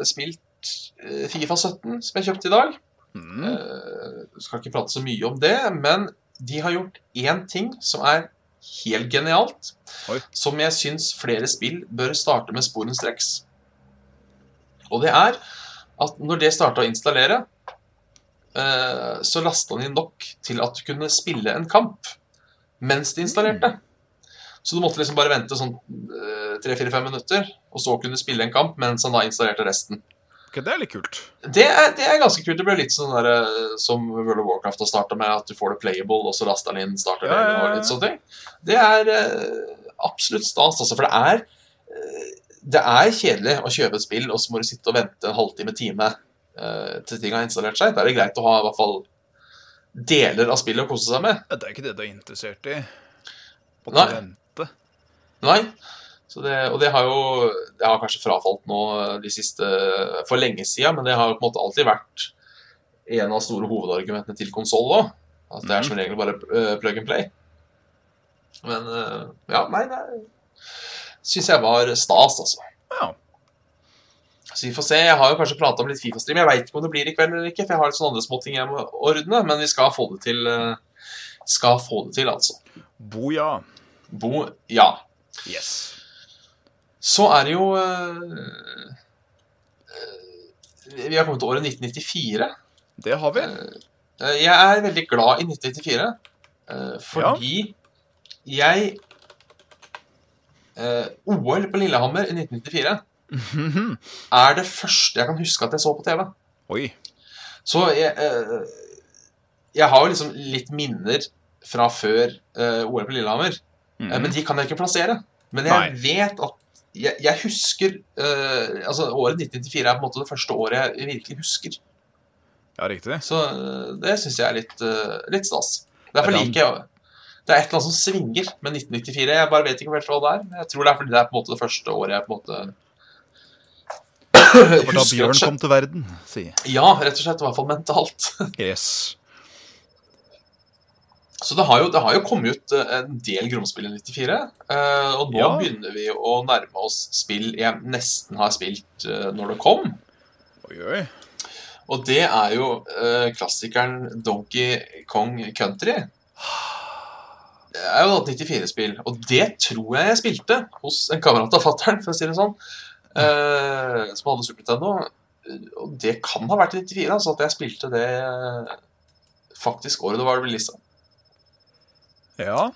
spilt Fifa 17, som jeg kjøpte i dag. Mm. Skal ikke prate så mye om det, men de har gjort én ting som er helt genialt. Oi. Som jeg syns flere spill bør starte med sporenstreks. Og det er at når det starta å installere, så lasta den inn nok til at du kunne spille en kamp mens de installerte. Så du måtte liksom bare vente sånn tre-fire-fem minutter, og så kunne du spille en kamp mens han da installerte resten. Okay, det er litt kult. Det er, det er ganske kult. Det ble litt sånn der, eh, som World of Warcraft har starta med, at du får det playable, og så laster den inn starter Ja, ja, ja. og litt sånne ting. Det er eh, absolutt stas, altså, for det er eh, Det er kjedelig å kjøpe et spill, og så må du sitte og vente en halvtime, time eh, til ting har installert seg. Da er det greit å ha i hvert fall deler av spillet å kose seg med. Det er ikke det du er interessert i. Å Nei. vente. Nei. Så det, og det har jo Det har kanskje frafalt nå eh, de siste for lenge siden, men det har jo på en måte alltid vært en av store hovedargumentene til konsoll òg. At det er som regel bare eh, plug and play. Men eh, ja, nei, det syns jeg var stas, altså. Ja. Så vi får se. Jeg har jo kanskje prata om litt Fifa-stream. Jeg veit ikke om det blir i kveld eller ikke, for jeg har litt sånne andre småting jeg må ordne, men vi skal få det til. eh, Skal få det til, altså. Boja. Bo, ja. Yes. Så er det jo eh, Vi har kommet til året 1994. Det har vi. Jeg er veldig glad i 1994 eh, fordi jeg eh, OL på Lillehammer i 1994 er det første jeg kan huske at jeg så på TV. Oi. Så jeg, eh, jeg har jo liksom litt minner fra før eh, OL på Lillehammer. Mhm. Eh, Men de kan jeg ikke plassere. Men jeg Nei. vet at Jeg, jeg husker Altså, året 1994 er på en måte det første året jeg virkelig husker. Ja, riktig. Så det syns jeg er litt, litt stas. Derfor Er liker jeg Det er et eller annet som svinger med 1994. Jeg bare vet ikke helt hva det er. Jeg tror det er fordi det er på en måte det første året jeg på en måte Det var da Bjørn kom til verden, si. Ja, rett og slett. I hvert fall mentalt. Yes. Så det har jo, det har jo kommet ut eh, en del Gromspill i 94. eh, og nå Ja. begynner vi å nærme oss spill jeg nesten har spilt eh, når det kom. Oi, oi. Og det er jo klassikeren Donkey Kong Country. Det er jo et 94-spill, og det tror jeg jeg spilte hos en kamerat av fatter'n, for å si det sånn, som hadde Super Nintendo. Og det kan ha vært i 94, altså at jeg spilte det eh, faktisk året det var releasa. Ja.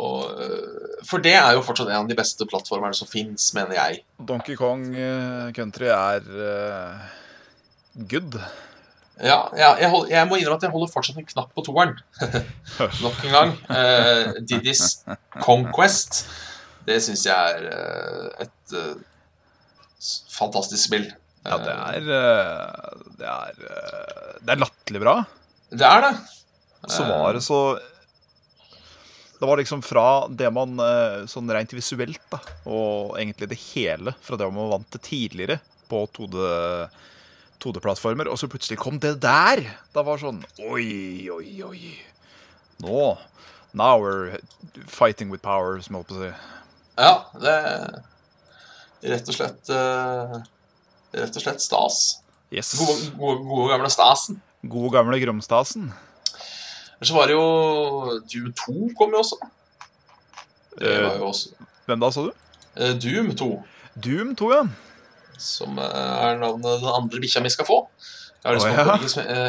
Og, øh, for det er jo fortsatt en av de beste plattformene som fins, mener jeg. Donkey Kong eh, Country er uh, good. Ja, ja jeg, hold, jeg må innrømme at jeg holder fortsatt en knapp på toeren. Nok en gang. Uh, Diddy's Conquest. Det syns jeg er et s- fantastisk spill. Ja, det er eh, Det er, eh, det er latterlig bra. Det er det. Så var det så Det var liksom fra det man eh, sånn rent visuelt, da, og egentlig det hele fra det man var vant til tidligere på 2D 2D-plattformer, og så plutselig kom det der! Da var sånn Oi, oi, oi. Nå Now we're fighting with power, som jeg holdt på å si. Ja, det rett og slett øh, Rett og slett stas. Yes. Gode, gode, gode gamle stasen. God gamle Gromstasen. Men så var det jo Doom 2 kom jo også. Det var jo også Hvem da, sa du? eh, Doom 2. Doom 2, ja. som eh, er navnet den andre bikkja mi skal få. Jeg har liksom oh, ja.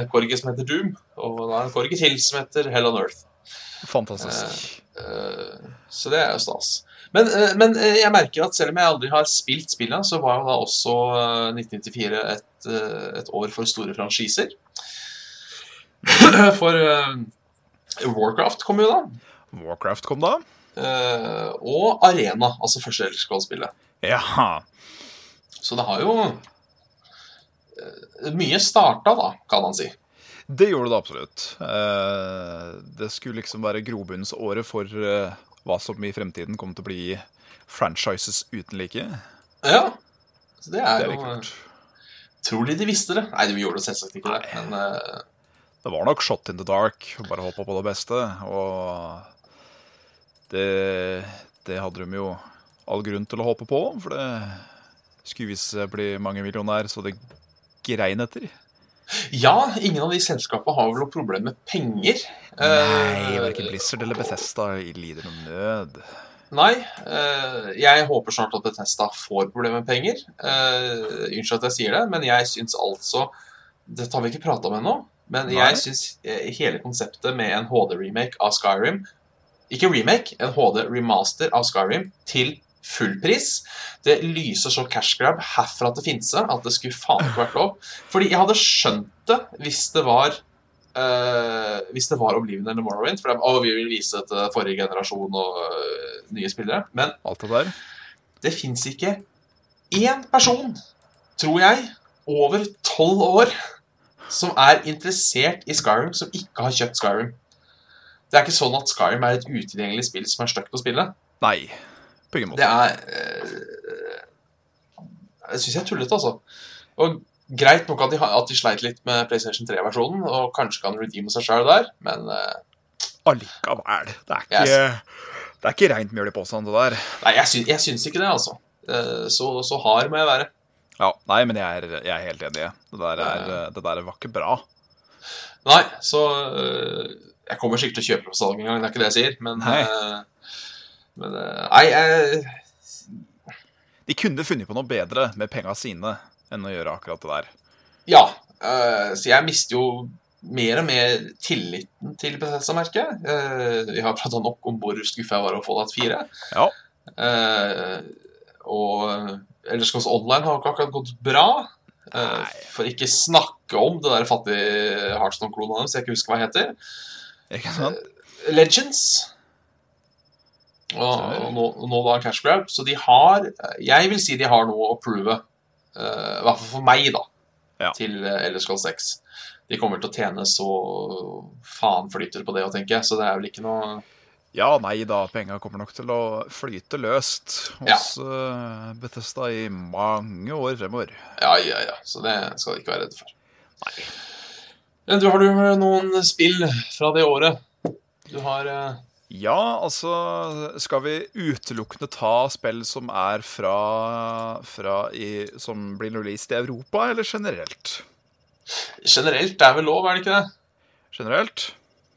en korgi som, eh, heter Doom, og da er en korgi til som heter Hell on Earth. Fantastisk. Eh, så det er jo stas. Men, eh, men eh, jeg merker at selv om jeg aldri har spilt spillet, så var jo da også eh, 1994 et, eh, et år for store franchiser. For Warcraft kom jo da. Warcraft kom da. og Arena, altså første Elderskål-spillet. Ja. Så det har jo Mye starta, da, kan man si. Det gjorde det absolutt. Det skulle liksom være grobunnsåret for hva som i fremtiden kommer til å bli franchises uten like. Ja. Så det Det er er jo kult. Tror de de visste det? Nei, de gjorde det selvsagt ikke det. Men uh... Det var nok shot in the dark, bare håpa på det beste. Og det, det hadde de jo all grunn til å håpe på, for det skulle vise seg bli mange millionær, så det grein etter. Ja, ingen av de selskapene har vel noe problem med penger. Nei, Eh, verken Blizzard eller Bethesda lider noen nød. Nei. eh, jeg håper snart at Bethesda får problemer med penger. Uh, Unnskyld at jeg sier det, men jeg syns altså Dette har vi ikke prata om ennå, men Nei. jeg syns hele konseptet med en HD-remake av Skyrim Ikke remake, en HD-remaster av Skyrim til full pris. Det lyser så cash grab herfra til Finse at det skulle faen ikke vært lov. Fordi jeg hadde skjønt det hvis det var uh, hvis det var Oblivion eller Morrowind. For de, å, vi vil vise det til forrige generasjon og uh, nye spillere. Men det det fins ikke én person, tror jeg, over tolv år som er interessert i Skyrim, som ikke har kjøpt Skyrim. Det er ikke sånn at Skyrim er et utilgjengelig spill som er stygt å spille. Nei, på ingen Det er øh, Jeg syns jeg er tullete, altså. Og greit nok at de, at de sleit litt med PlayStation 3-versjonen, og kanskje kan redeeme seg sjøl der, men eh, Allikevel. Det er ikke, det er ikke reint mjøl i posen, det der. Nei, jeg, sy jeg syns ikke det, altså. Eh, Så, så hard må jeg være. Ja, Nei, men jeg er, jeg er helt enig. Det der, er, det der var ikke bra. Nei, så Jeg kommer sikkert til å kjøpe på salg en gang, det er ikke det jeg sier, men Nei. Men øh, Nei, jeg De kunne funnet på noe bedre med penga sine enn å gjøre akkurat det der. Ja. øh, så jeg mister jo mer og mer tilliten til Bethesda-merket. Uh, vi har prata nok om hvor skuffa jeg var over Fallout 4. Ja, Eh, og Elderscrolls Online har ikke akkurat gått bra. Eh, Nei. for ikke snakke om det der fattige Heartstone-klonen deres jeg ikke husker hva det heter. ikke sant? Legends. Og, og, nå, og nå da Cash Grab. Så de har Jeg vil si de har noe å prove. eh, I hvert fall for meg, da. Ja. Til uh, Elderskall 6. De kommer til å tjene så faen flyter på det, å tenke. Så det er vel ikke noe Ja, nei da, penga kommer nok til å flyte løst hos ja. Bethesda i mange år fremover. Ja, ja, ja. Så det skal de ikke være redde for. Nei. Du, har du noen spill fra det året? Du har eh, Ja, altså Skal vi utelukkende ta spill som er fra, fra i, Som blir released i Europa, eller generelt? Generelt er vel lov, er det ikke det? Generelt?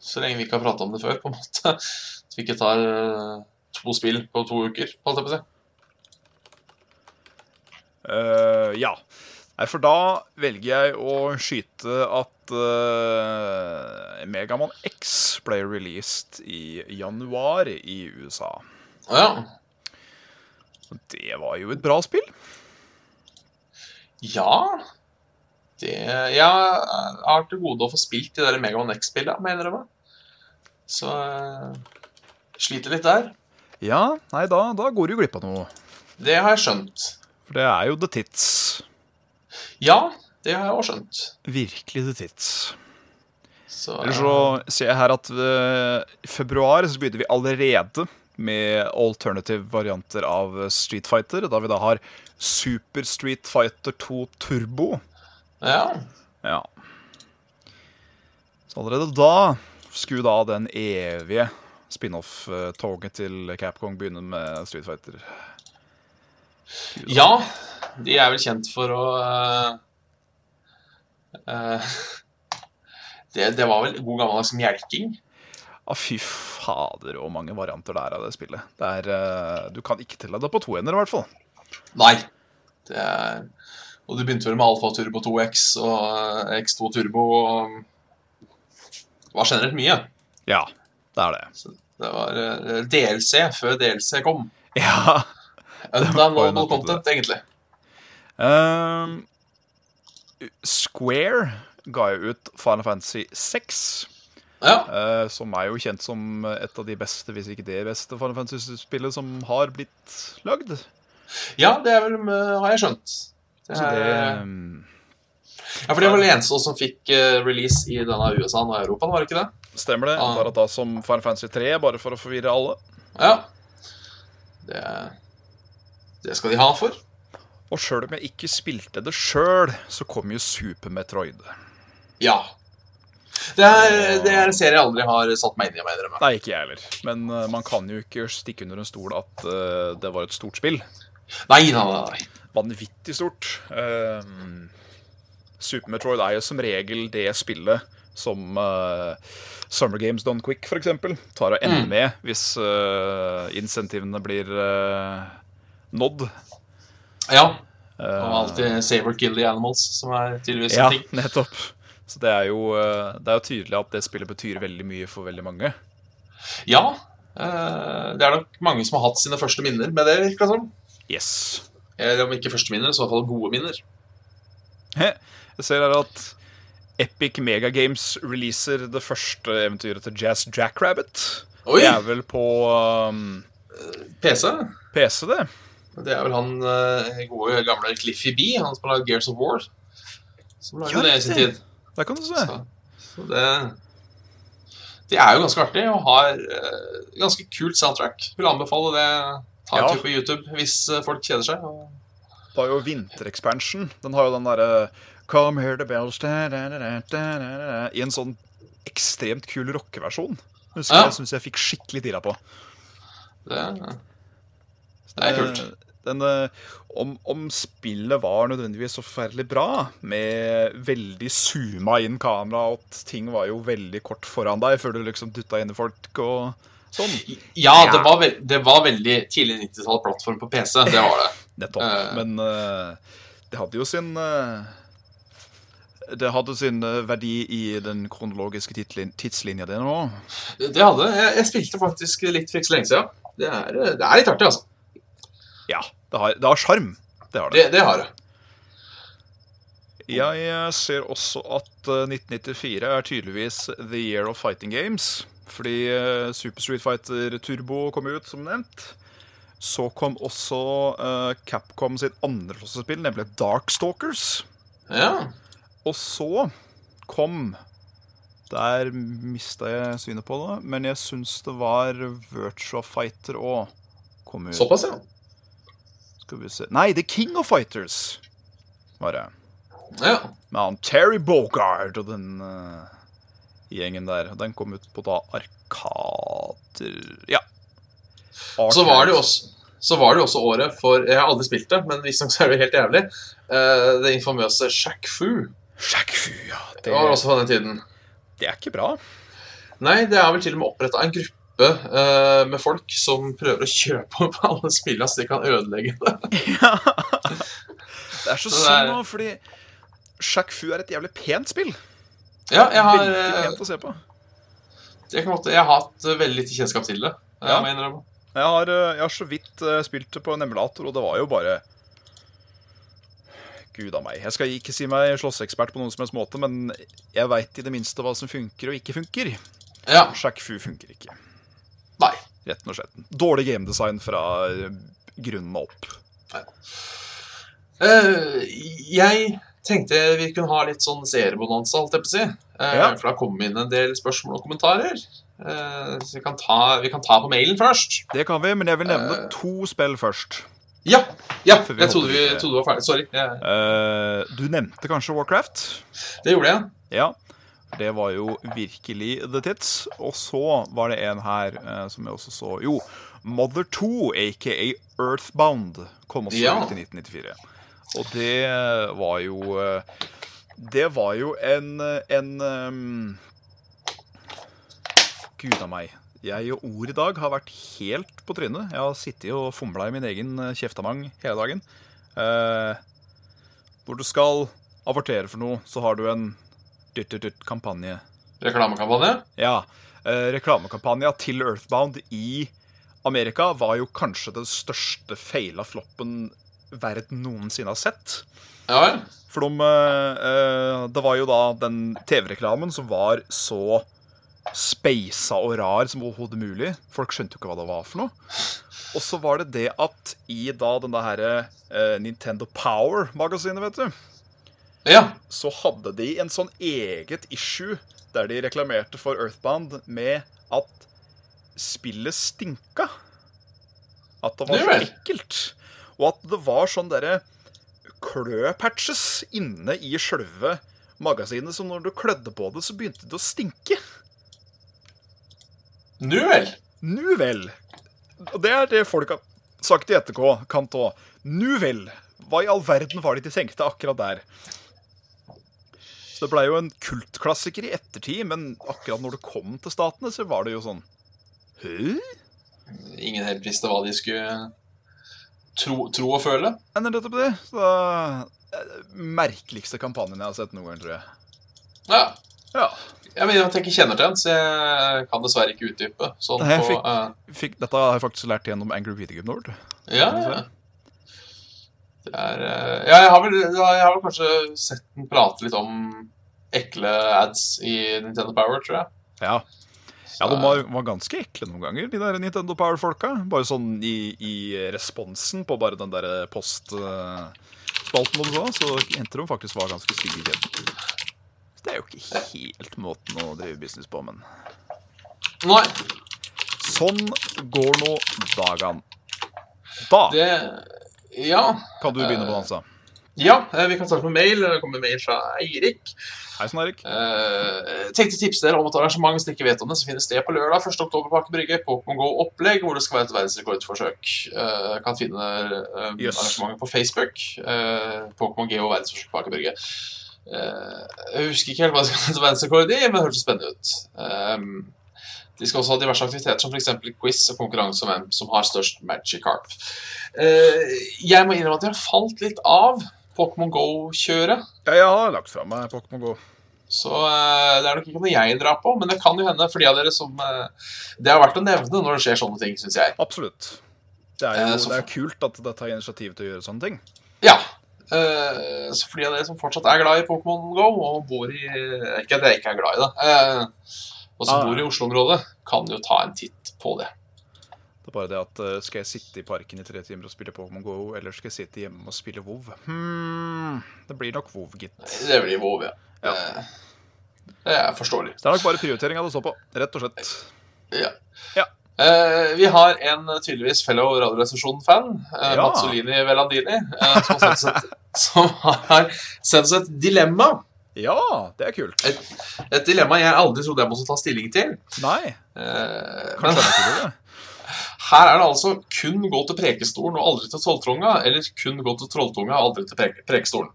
Så lenge vi ikke har prata om det før, på en måte. Så vi ikke tar eh, to spill på to uker, holdt jeg på å si. Uh, ja. Nei, for da velger jeg å skyte at uh, Megaman X ble released i januar i USA. Å ja. Det var jo et bra spill. Ja det, Jeg har til gode å få spilt de der Megaman X-spillene, mener jeg innrømme. Så uh, sliter litt der. Ja, nei, da, da går du glipp av noe. Det har jeg skjønt. For det er jo the tits. Ja, det har jeg òg skjønt. Virkelig the tits. Så, Eller så ser jeg her at eh, i februar så begynner vi allerede med alternative varianter av Street Fighter. Da vi da har Super Street Fighter 2 Turbo. Ja. Ja. Så allerede da skulle da den evige spin-off-toget til Capcom begynne med Street Fighter. Ja. De er vel kjent for å uh, uh, det, det var vel god gammeldags melking. Ja, fy fader, og mange varianter det er av det spillet. Det er, uh, du kan ikke telle det på to ender, i hvert fall. Nei. Det er, og du begynte vel med Alfa Turbo 2X og eh, X2 Turbo og var generelt mye. Ja, det er det. Så det var DLC før DLC kom. Ja. Det. content, egentlig. Um, Square ga jo ut Final Fantasy 6, Ja. Uh, som er jo kjent som et av de beste, hvis ikke det beste, Final Fantasy-spillet som har blitt lagd. ja, det er vel, eh, har jeg skjønt. Det er, ehm, ja, for det var det eneste som fikk eh, release i denne USA og Europa, var det ikke det? stemmer det. Ah. Bare da som Final Fantasy 3, bare for å forvirre alle. Ja. Det, det skal de ha for. Og sjøl om jeg ikke spilte det sjøl, så kom jo Super Metroid. Ja. Det er, det er en serie jeg aldri har satt meg inn i, Med. Nei, ikke jeg heller. Men eh, man kan jo ikke stikke under en stol at uh, det var et stort spill. Nei, nei, nei. Vanvittig stort. Uh, Super Metroid er jo som regel det spillet som Summer Games Done Quick eksempel, tar og ender Mm. med hvis uh, insentivene blir eh, nådd. Ja. Eh, Og alltid save or kill the animals, som er tydeligvis ja, en ting. nettopp. Så det er, jo, eh, det er jo tydelig at det spillet betyr veldig mye for veldig mange. Ja. eh, det er nok mange som har hatt sine første minner med det, virker det som. Yes. Eller om ikke første minner, så i hvert fall gode minner. Jeg ser her at Epic Mega Games releaser det første eventyret til Jazz Jackrabbit. Oi! Det er vel på um, PC. PC, det. Det er vel han eh, gode gamle Cliffy B, han som har lagd Gears of War. Som lagde Ja, det i sin tid. Der kan du se. Så, så det Det er jo ganske artig og har eh, ganske kult soundtrack. Vil anbefale det. Ta en Ja. tur på YouTube hvis eh, folk kjeder seg. Og... Det er jo vinterekspansjon. Den har jo den derre Come here the bells da, da, da, I en sånn ekstremt kul rockeversjon. Husker Ja. jeg syns jeg fikk skikkelig tida på. Det, det er kult. Eh, Den, eh, om, om spillet var nødvendigvis så forferdelig bra, med veldig zooma inn kamera, og at ting var jo veldig kort foran deg før du liksom dutta inn i folk og sånn. Ja, det var, vel- det var veldig tidlig 90-tall-plattform på PC. Det var det. Nettopp. Eh. Men uh, det hadde jo sin uh, Det hadde sin verdi i den kronologiske tidslinja di nå. Det hadde. Jeg, jeg spilte faktisk litt for ikke så lenge siden. Det er, det er litt artig, altså. Ja, det har det har sjarm. Det har det. Det, det har det. Jeg eh, ser også at eh, 1994 er tydeligvis the year of fighting games. Fordi eh, Super Street Fighter Turbo kom ut, som nevnt. Så kom også eh, Capcom sitt andre slåssespill, nemlig Darkstalkers. Ja. Og så kom Der mista jeg synet på det, men jeg syns det var Virtua Fighter òg. Såpass, ja. Skal vi se Nei, The King of Fighters var det. ja. Med han Terry Bogard og den uh, gjengen der. Den kom ut på da Arkader Ja. Så var det jo også så var det også året for Jeg har aldri spilt det, men visstnok så er det helt jævlig. Uh, det infamøse Shack Fu. Shack Fu, ja. Det Det, var også fra den tiden. det er ikke bra. Nei, det er vel til og med oppretta en gruppe eh, med folk som prøver å kjøpe opp alle spillene så de kan ødelegge det. Det er så Så synd nå, fordi Sjakk Fu er et jævlig pent spill. Ja, jeg har, Veldig eh, pent å se på. jeg, måtte, jeg har hatt eh, veldig lite kjennskap til det. eh, Ja. jeg. Jeg har, eh, jeg har så vidt eh, spilt det på en emulator, og det var jo bare Gud a meg. Jeg skal ikke si meg slåssekspert på noen som helst måte, men jeg veit i det minste hva som funker og ikke funker. Ja. Sjakk Fu funker ikke. Retten og slett. Dårlig gamedesign fra eh, grunnen opp. Uh, jeg tenkte vi kunne ha litt sånn seerbonanza, holdt jeg på å si. Uh, Ja. For det har kommet inn en del spørsmål og kommentarer. Uh, så vi kan, ta, vi kan ta på mailen først. Det kan vi, men jeg vil nevne to spill først. Ja! ja jeg trodde du vi trodde det var ferdig. Sorry. Jeg, du nevnte kanskje Warcraft? det gjorde jeg. Ja. Det var jo virkelig the tits. Og så var det en her eh, som jeg også så Jo, Mother 2, aka Earthbound, kom også Ja. ut i 1994. Og det var jo eh, Det var jo en, eh, en um, Gud a meg. Jeg og ord i dag har vært helt på trynet. Jeg har sittet og fomla i min egen eh, kjeftamang hele dagen. Eh, når du skal avortere for noe, så har du en dytt-dytt-dytt-kampanje. Reklamekampanje? Ja. Eh, reklamekampanja til Earthbound i Amerika var jo kanskje den største feila floppen verden noensinne har sett. Ja. For de, eh, eh, det var jo da den TV-reklamen som var så speisa og rar som overhodet mulig. Folk skjønte jo ikke hva det var for noe. Og så var det det at i da den der eh, Nintendo Power-magasinet, vet du, Ja. så hadde de en sånn eget issue der de reklamerte for Earthbound med at spillet stinka. At det var så ekkelt. Og at det var sånn derre kløpatches inne i sjølve magasinet, så når du klødde på det, så begynte det å stinke. Nu vel. Nu vel. Og det er det folk har sagt i etterkant òg. Nu vel. Hva i all verden var det de tenkte akkurat der? Det blei jo en kultklassiker i ettertid, men akkurat når det kom til statene, så var det jo sånn Hø? Ingen helt visste hva de skulle tro, tro og føle. Dette nettopp det? Så da, eh, Merkeligste kampanjen jeg har sett noen gang, tror jeg. Ja. Ja. Jeg mener at jeg ikke kjenner til den, så jeg kan dessverre ikke utdype. Sånn Nei, på, fikk- eh, Fikk, dette har jeg faktisk lært gjennom Angry Video Game Nord. ja, ja. Det er eh, Ja, jeg har, vel, jeg har vel kanskje sett den prate litt om ekle ads i Nintendo Power, tror jeg. Ja. Ja, De var, var ganske ekle noen ganger, de der Nintendo Power-folka. Bare sånn i, i responsen på bare den der postspalten uh, så, så endte de faktisk var ganske stygge i det er jo ikke helt måten å drive business på, men Nei, sånn går nå dagene. Da det Ja. kan du begynne på dansa. Ja, eh, vi kan starte med mail. Det kommer mail fra Eirik. Hei sånn, Erik. Eh, tenkte tipse dere om et arrangement hvis dere ikke vet om det, som finner sted på lørdag 1. oktober på Aker Brygge. Pokémon Go-opplegg, hvor det skal være et verdensrekordforsøk. Eh, kan finne eh, Yes. arrangementet på Facebook. Eh, Pokémon Geo verdensforsøk på Aker Brygge. Eh, jeg husker ikke helt hva det skal hete verdensrekord i, men det hørtes spennende ut. Eh, de skal også ha diverse aktiviteter, som f.eks. quiz og konkurranse om hvem som har størst Magikarp. Eh, jeg må innrømme at jeg har falt litt av Pokémon Go-kjøret. Ja, jeg har lagt fra meg Pokémon Go. Så eh, det er nok ikke noe jeg drar på, men det kan jo hende for de av dere som eh, Det er verdt å nevne når det skjer sånne ting, syns jeg. Absolutt. Det er jo Eh, så- det er kult at det tar initiativ til å gjøre sånne ting. Ja. så for de av dere som fortsatt er glad i Pokémon Go, og bor i Ikke at jeg ikke er glad i det, og som Ah. bor i Oslo-området, kan jo ta en titt på det. Det er bare det at eh, skal jeg sitte i parken i tre timer og spille Pokémon GO, eller skal jeg sitte hjemme og spille WoW? Hmm, det blir nok WoW, gitt. Det blir WoW, ja. Ja. Det er forståelig. Det er nok bare prioriteringa det står på, rett og slett. Ja. Ja. Uh, vi har en eh, tydeligvis fellow Radioresepsjon-fan, uh, Ja. Mazzolini Velandini, uh, som, har sendt som har sendt oss et dilemma. Ja, det er kult. Et, et dilemma jeg aldri trodde jeg måtte ta stilling til. Nei, men kanskje det er ikke det. Her er det altså kun gå til Prekestolen og aldri til Trolltunga, eller kun gå til Trolltunga og aldri til preke, Prekestolen.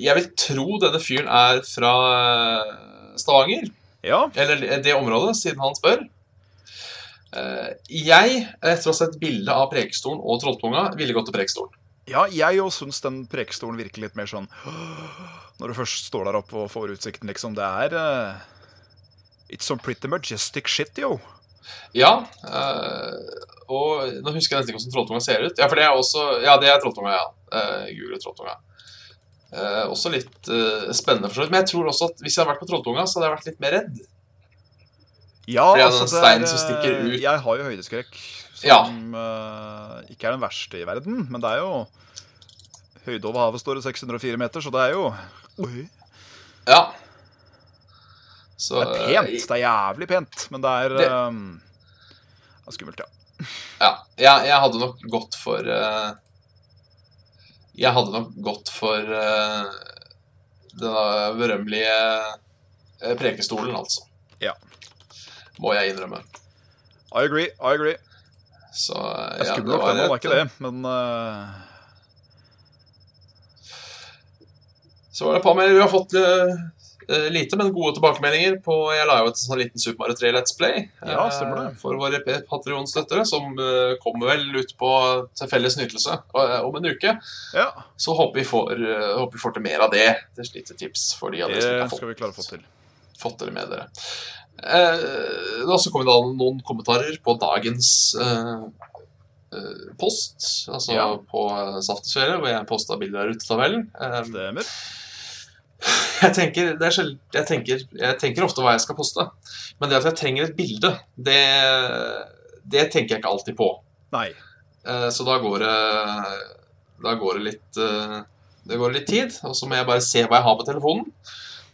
Jeg vil tro denne fyren er fra eh, Stavanger, Ja, eller det området, siden han spør. Eh, jeg, etter å ha sett bilde av Prekestolen og Trolltunga, ville gått til Prekestolen. ja jeg òg syns den prekestolen virker litt mer sånn Når du først står der oppe og får utsikten, liksom. Det er uh, It's some pretty majestic shit, yo. Ja, Uh, og nå husker jeg nesten ikke hvordan Trolltunga ser ut. Ja, for det er også Ja, det er Trolltunga, ja. Uh, Gule Trolltunga. Uh, også litt uh, spennende, for så vidt. Men jeg tror også at hvis jeg hadde vært på Trolltunga, så hadde jeg vært litt mer redd. Ja, Fordi altså, det er, som stikker eh, ut. Jeg har jo høydeskrekk, Ja. som eh, ikke er den verste i verden. Men det er jo Høyde over havet står det 604 meter, så det er jo Oi. Ja. Så, Det er pent. Det er jævlig pent, men det er Det- um, det er skummelt, ja. Ja, jeg, jeg hadde nok gått for uh, Jeg hadde nok gått for uh, denne berømmelige eh, prekestolen, altså. Ja. Må jeg innrømme. I agree. I agree. Så uh, er ja, skummelt nok, den det er ikke det, men eh, Så var det et par mer vi har fått eh, eh, lite, men gode tilbakemeldinger på Jeg la jo et sånn liten Super Mario 3 Let's Play Ja, stemmer det. eh, for våre Patrion-støttere, som eh, kommer vel ut på til felles nytelse eh, om en uke. Ja, Så håper vi får, eh, håper vi får til mer av det. Det er et tips for de av dere som det ikke har skal fått, vi klare å få til. fått dere med dere. Eh, har også kommet det noen kommentarer på dagens eh, eh, post, altså Ja. på uh, hvor jeg posta bilder av rutetabellen. Eh, Stemmer. Jeg tenker, det er sjeld, jeg, tenker, jeg tenker ofte hva jeg skal poste, men det at jeg trenger et bilde, det, det tenker jeg ikke alltid på. Nei. Eh, Så da går det Da går det litt eh, Det går litt tid, og så må jeg bare se hva jeg har på telefonen.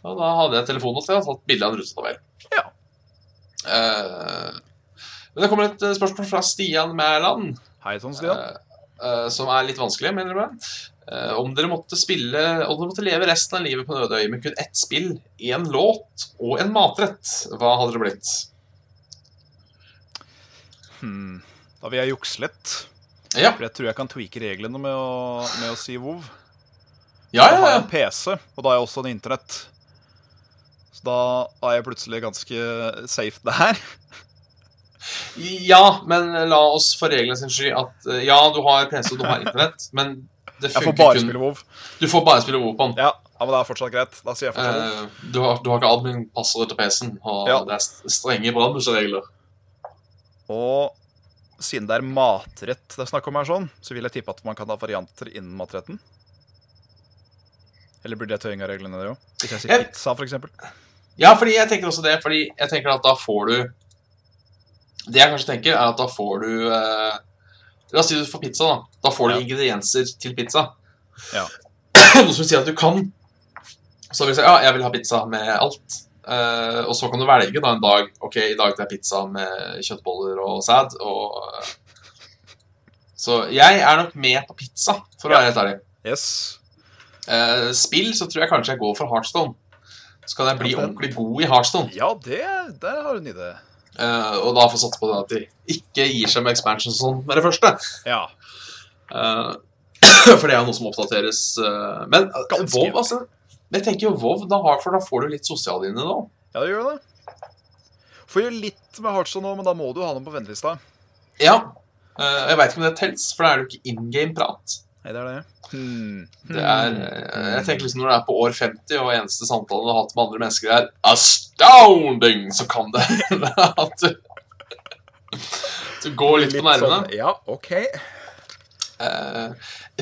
Og da hadde jeg telefonen til og tatt bilde av en rutetabell. Ja. Eh, Men det kommer et spørsmål fra Stian Mæland. Hei sånn, Stian. Som er litt vanskelig, mener? Eh, om dere måtte spille Om dere måtte leve resten av livet på en øde øy med kun ett spill, én låt og en matrett, hva hadde det blitt? Hmm. Da vil jeg jukse litt. Ja, For jeg tror jeg kan tweake reglene med å, med å si WoW. ja, ja, ja. har jeg en PC, og da har jeg også en internett. Så da er jeg plutselig ganske safe der. ja men la oss for reglene sin skyld at eh, ja, du har PC og du har internett, men det Jeg får bare kun spille WoW. Du får bare spille WoW på den. Ja, ja, men det er fortsatt greit. Da sier jeg fortsatt WoW. Eh, du, har, du har ikke admin-passordet til PC-en, og Ja. det er strenge brannbudsregler. Og siden det er matrett det er snakk om her, sånn, så vil jeg tippe at man kan ha varianter innen matretten. Eller blir det tøying av reglene der òg? Hvis jeg sier Jeg- pizza, eksempel. Ja, fordi jeg tenker også det, fordi jeg tenker at da får du Det jeg kanskje tenker, er at da får du eh, La oss si du får pizza, da. Da får du Ja. ingredienser til pizza. Ja. Noe som sier si at du kan. Så vil du si ja, jeg vil ha pizza med alt. Uh, og så kan du velge da en dag. Ok, i dag tar jeg pizza med kjøttboller og sæd. Og, uh, så jeg er nok med på pizza, for å være helt ærlig. Yes. Uh, spill så tror jeg kanskje jeg går for Heartstone. Så kan jeg bli Ja, ordentlig god i Heartstone. Ja, det, der har du en idé. Eh, og da får satse på det at de ikke gir seg med expansion sånn med det første. Ja. Uh, for det er noe som oppdateres. Uh, men uh. WoW, altså Jeg tenker jo WoW, da for da får du litt sosiale inne nå. ja, det gjør det. Får jo litt med Heartstone nå, men da må du ha dem på ventelista. Ja. Jeg veit ikke om det tels, for da er det jo ikke in game-prat. Nei, det er det. Hmm. Det er, eh, jeg tenker liksom Når du er på år 50, og eneste samtalen du har hatt med andre mennesker, er 'astounding', så kan det hende at du Du går litt på nervene. sånn, ja, OK. Eh,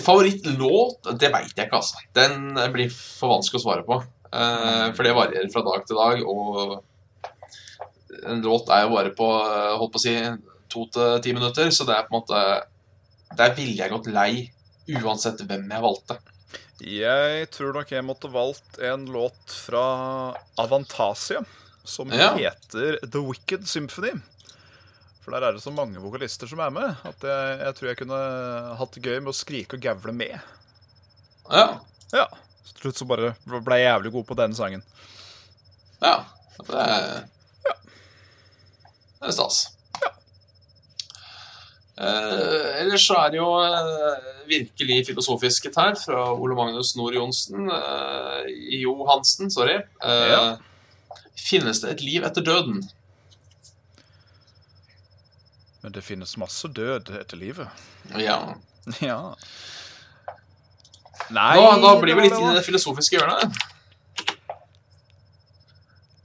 favorittlåt? Det veit jeg ikke, altså. Den blir for vanskelig å svare på. Eh, for det varierer fra dag til dag, og en låt er jo bare på holdt på å si to til ti minutter, så det er på en måte Der ville jeg gått lei uansett hvem jeg valgte. Jeg tror nok jeg måtte valgt en låt fra Avantasia som Ja. heter The Wicked Symphony. For der er det så mange vokalister som er med, at jeg, jeg tror jeg kunne hatt det gøy med å skrike og gavle med. Ja. Ja. Så til slutt så bare ble jeg jævlig god på den sangen. ja. Det er, ja. det er stas. Eh, ellers så er det jo eh, virkelig filosofisk her fra Ole Magnus Nord Johnsen eh, Johansen, sorry. Eh, Ja. Finnes det et liv etter døden? Men det finnes masse død etter livet. Ja. Ja. Nei Da, da blir vi litt i det filosofiske hjørnet.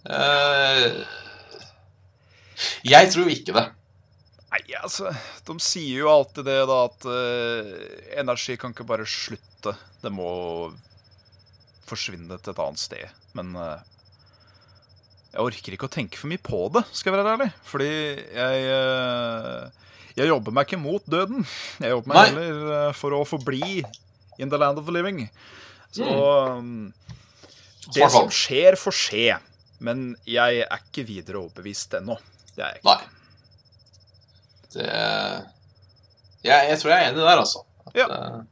Eh, jeg tror ikke det. Nei, altså, de sier jo alltid det, da, at uh, energi kan ikke bare slutte. Det må forsvinne til et annet sted. Men uh, jeg orker ikke å tenke for mye på det, skal jeg være ærlig. Fordi jeg uh, Jeg jobber meg ikke mot døden. Jeg jobber meg Nei. heller for å forbli in the land of the living. Så um, Det som skjer, får skje. Men jeg er ikke videre overbevist ennå. Det er jeg ikke. Nei. Det jeg, jeg tror jeg er enig der, altså. At, Ja. uh,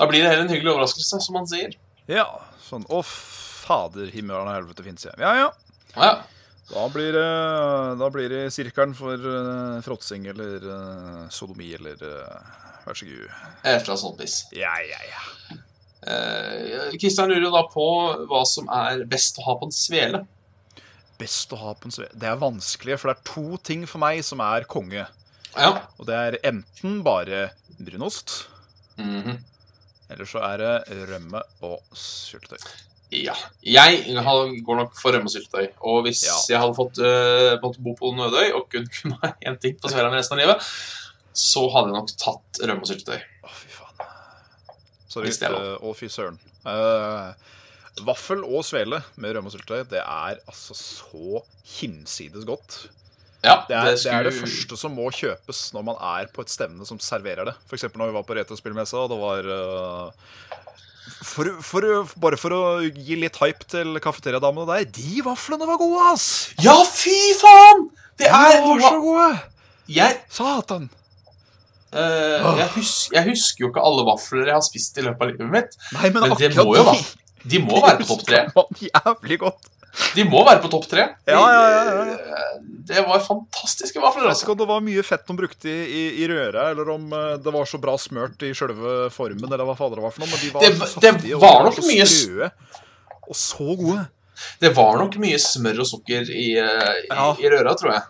da blir det heller en hyggelig overraskelse, som man sier. Ja, sånn Å, fader, himmelen og helvete fins jeg. Ja, ja. Ja. Da blir det, da blir det sirkelen for uh, fråtsing eller uh, sodomi eller vær så god. Et eller annet vis. Ja, ja, ja. Eh, Kristian lurer jo da på hva som er best å ha på en svele. Best å ha på en svele Det er vanskelig, for det er to ting for meg som er konge. Ja. Og det er enten bare brunost, Mhm. eller så er det rømme og syltetøy. ja. Jeg går nok for rømme og syltetøy. Og hvis Ja. jeg hadde fått måte bo på Nødøy og kun kunne ha én ting på Sverige resten av livet, så hadde jeg nok tatt rømme og syltetøy. Å, fy faen. Sorry. Eh, Å, fy søren. Eh, vaffel og svele med rømme og syltetøy, det er altså så hinsides godt. Ja, Det er, det er det første som må kjøpes når man er på et stevne som serverer det. F.eks. når vi var på retrospillmessa, og det var uh, for, for, Bare for å gi litt hype til kafeteriadamene der. De vaflene var gode, ass! Ja, fy faen! Det De er var så gode! Jeg, Satan! Uh, jeg, husker, jeg husker jo ikke alle vafler jeg har spist i løpet av livet mitt. Nei, men, Men det må jo de- De må være på topp tre. Jævlig godt. De må være på topp tre. Ja, ja, ja, ja. Det var fantastiske vafler. Jeg vet Altså. ikke om det var mye fett de brukte i, i, i røra, eller om eh, det var så bra smørt i sjølve formen, eller hva fader det var for noe. Men de var Det- det var og nok mye sprøe. Og så gode. Det var nok mye smør og sukker i, eh, i, røra, tror jeg.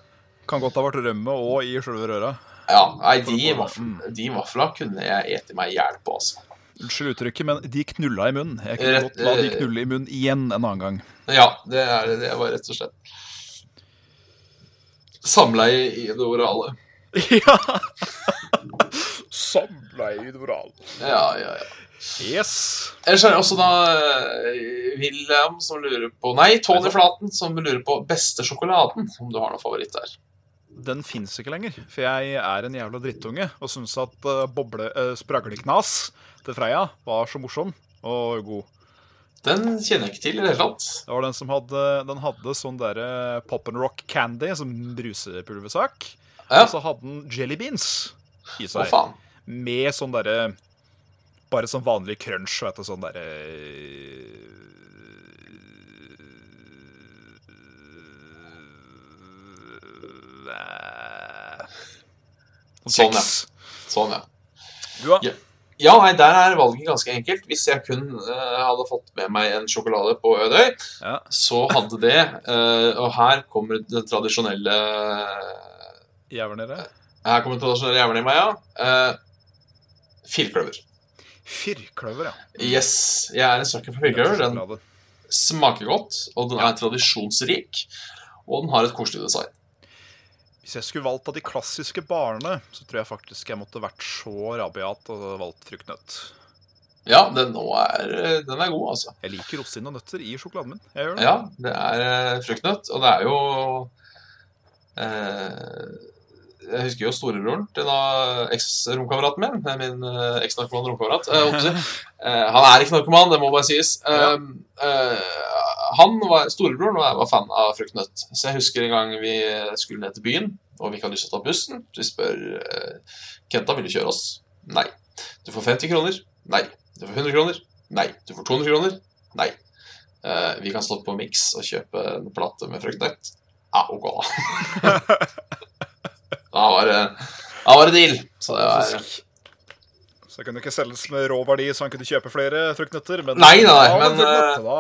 Kan godt ha vært rømme og i sjølve røra. Ja, nei, de, vafla, de vafla kunne jeg ete meg i hjel på, altså. Unnskyld uttrykket, men de knulla i munnen. Jeg kunne godt la de knulle i munnen igjen en annen gang. Ja, det, er, det var rett og slett Samleie i det orale. ja! Samleie i det orale. Ja, ja, ja. Yes. Ellers er det også da eh, William som lurer på Nei, Tony Flaten som lurer på beste sjokoladen. Om du har noen favoritt der. Den fins ikke lenger, for jeg er en jævla drittunge og syns at uh, boble, uh, spragleknas til Freia var så morsom og god. Den kjenner jeg ikke til i det hele tatt. Det var den som hadde, den hadde sånn derre pop and rock candy, som brusepulversak. Ja. Og så hadde den jelly beans i Å, seg. faen. Med sånn derre Bare sånn vanlig crunch, vet du. Sånn derre Sånn, ja. Sånn, ja. Du, da? Ja. Ja, nei, der er valget ganske enkelt. Hvis jeg kun uh, hadde fått med meg en sjokolade på Ødøy, Ja. så hadde det uh, Og her kommer den tradisjonelle Jævlene? Her kommer det tradisjonelle jævlene i meg, ja. Uh, Firkløver. Firkløver, ja. Yes, jeg er en sucker for firkløver. Den smaker godt, og den er tradisjonsrik. Og den har et koselig design. Hvis jeg skulle valgt av de klassiske barene, så tror jeg faktisk jeg måtte vært så rabiat og valgt fruktnøtt. Ja, den, er, den er god, altså. Jeg liker rosin og nøtter i sjokoladen min. Jeg gjør det. Ja, det er eh, fruktnøtt, og det er jo eh, Jeg husker jo storebroren til da eks-romkameraten min. eh, Min eh, eks-narkoman romkamerat. eh, han er ikke narkoman, det må bare sies. Ja. Eh, han var storebroren, og jeg var fan av fruktnøtt. Så jeg husker en gang vi skulle ned til byen, og vi ikke hadde lyst til å ta bussen. Så vi spør eh, Kenta vil du kjøre oss. Nei. Du får 50 kroner. Nei. Du får 100 kroner. Nei. Du får 200 kroner. Nei. Uh, vi kan stoppe på Mix og kjøpe en plate med fruktnøtt. Ja, ok, da. da var det Da var det deal. Så det var Så det kunne ikke selges med rå verdi, så han kunne kjøpe flere fruktnøtter. Men Nei, nei, Ja, men, men da.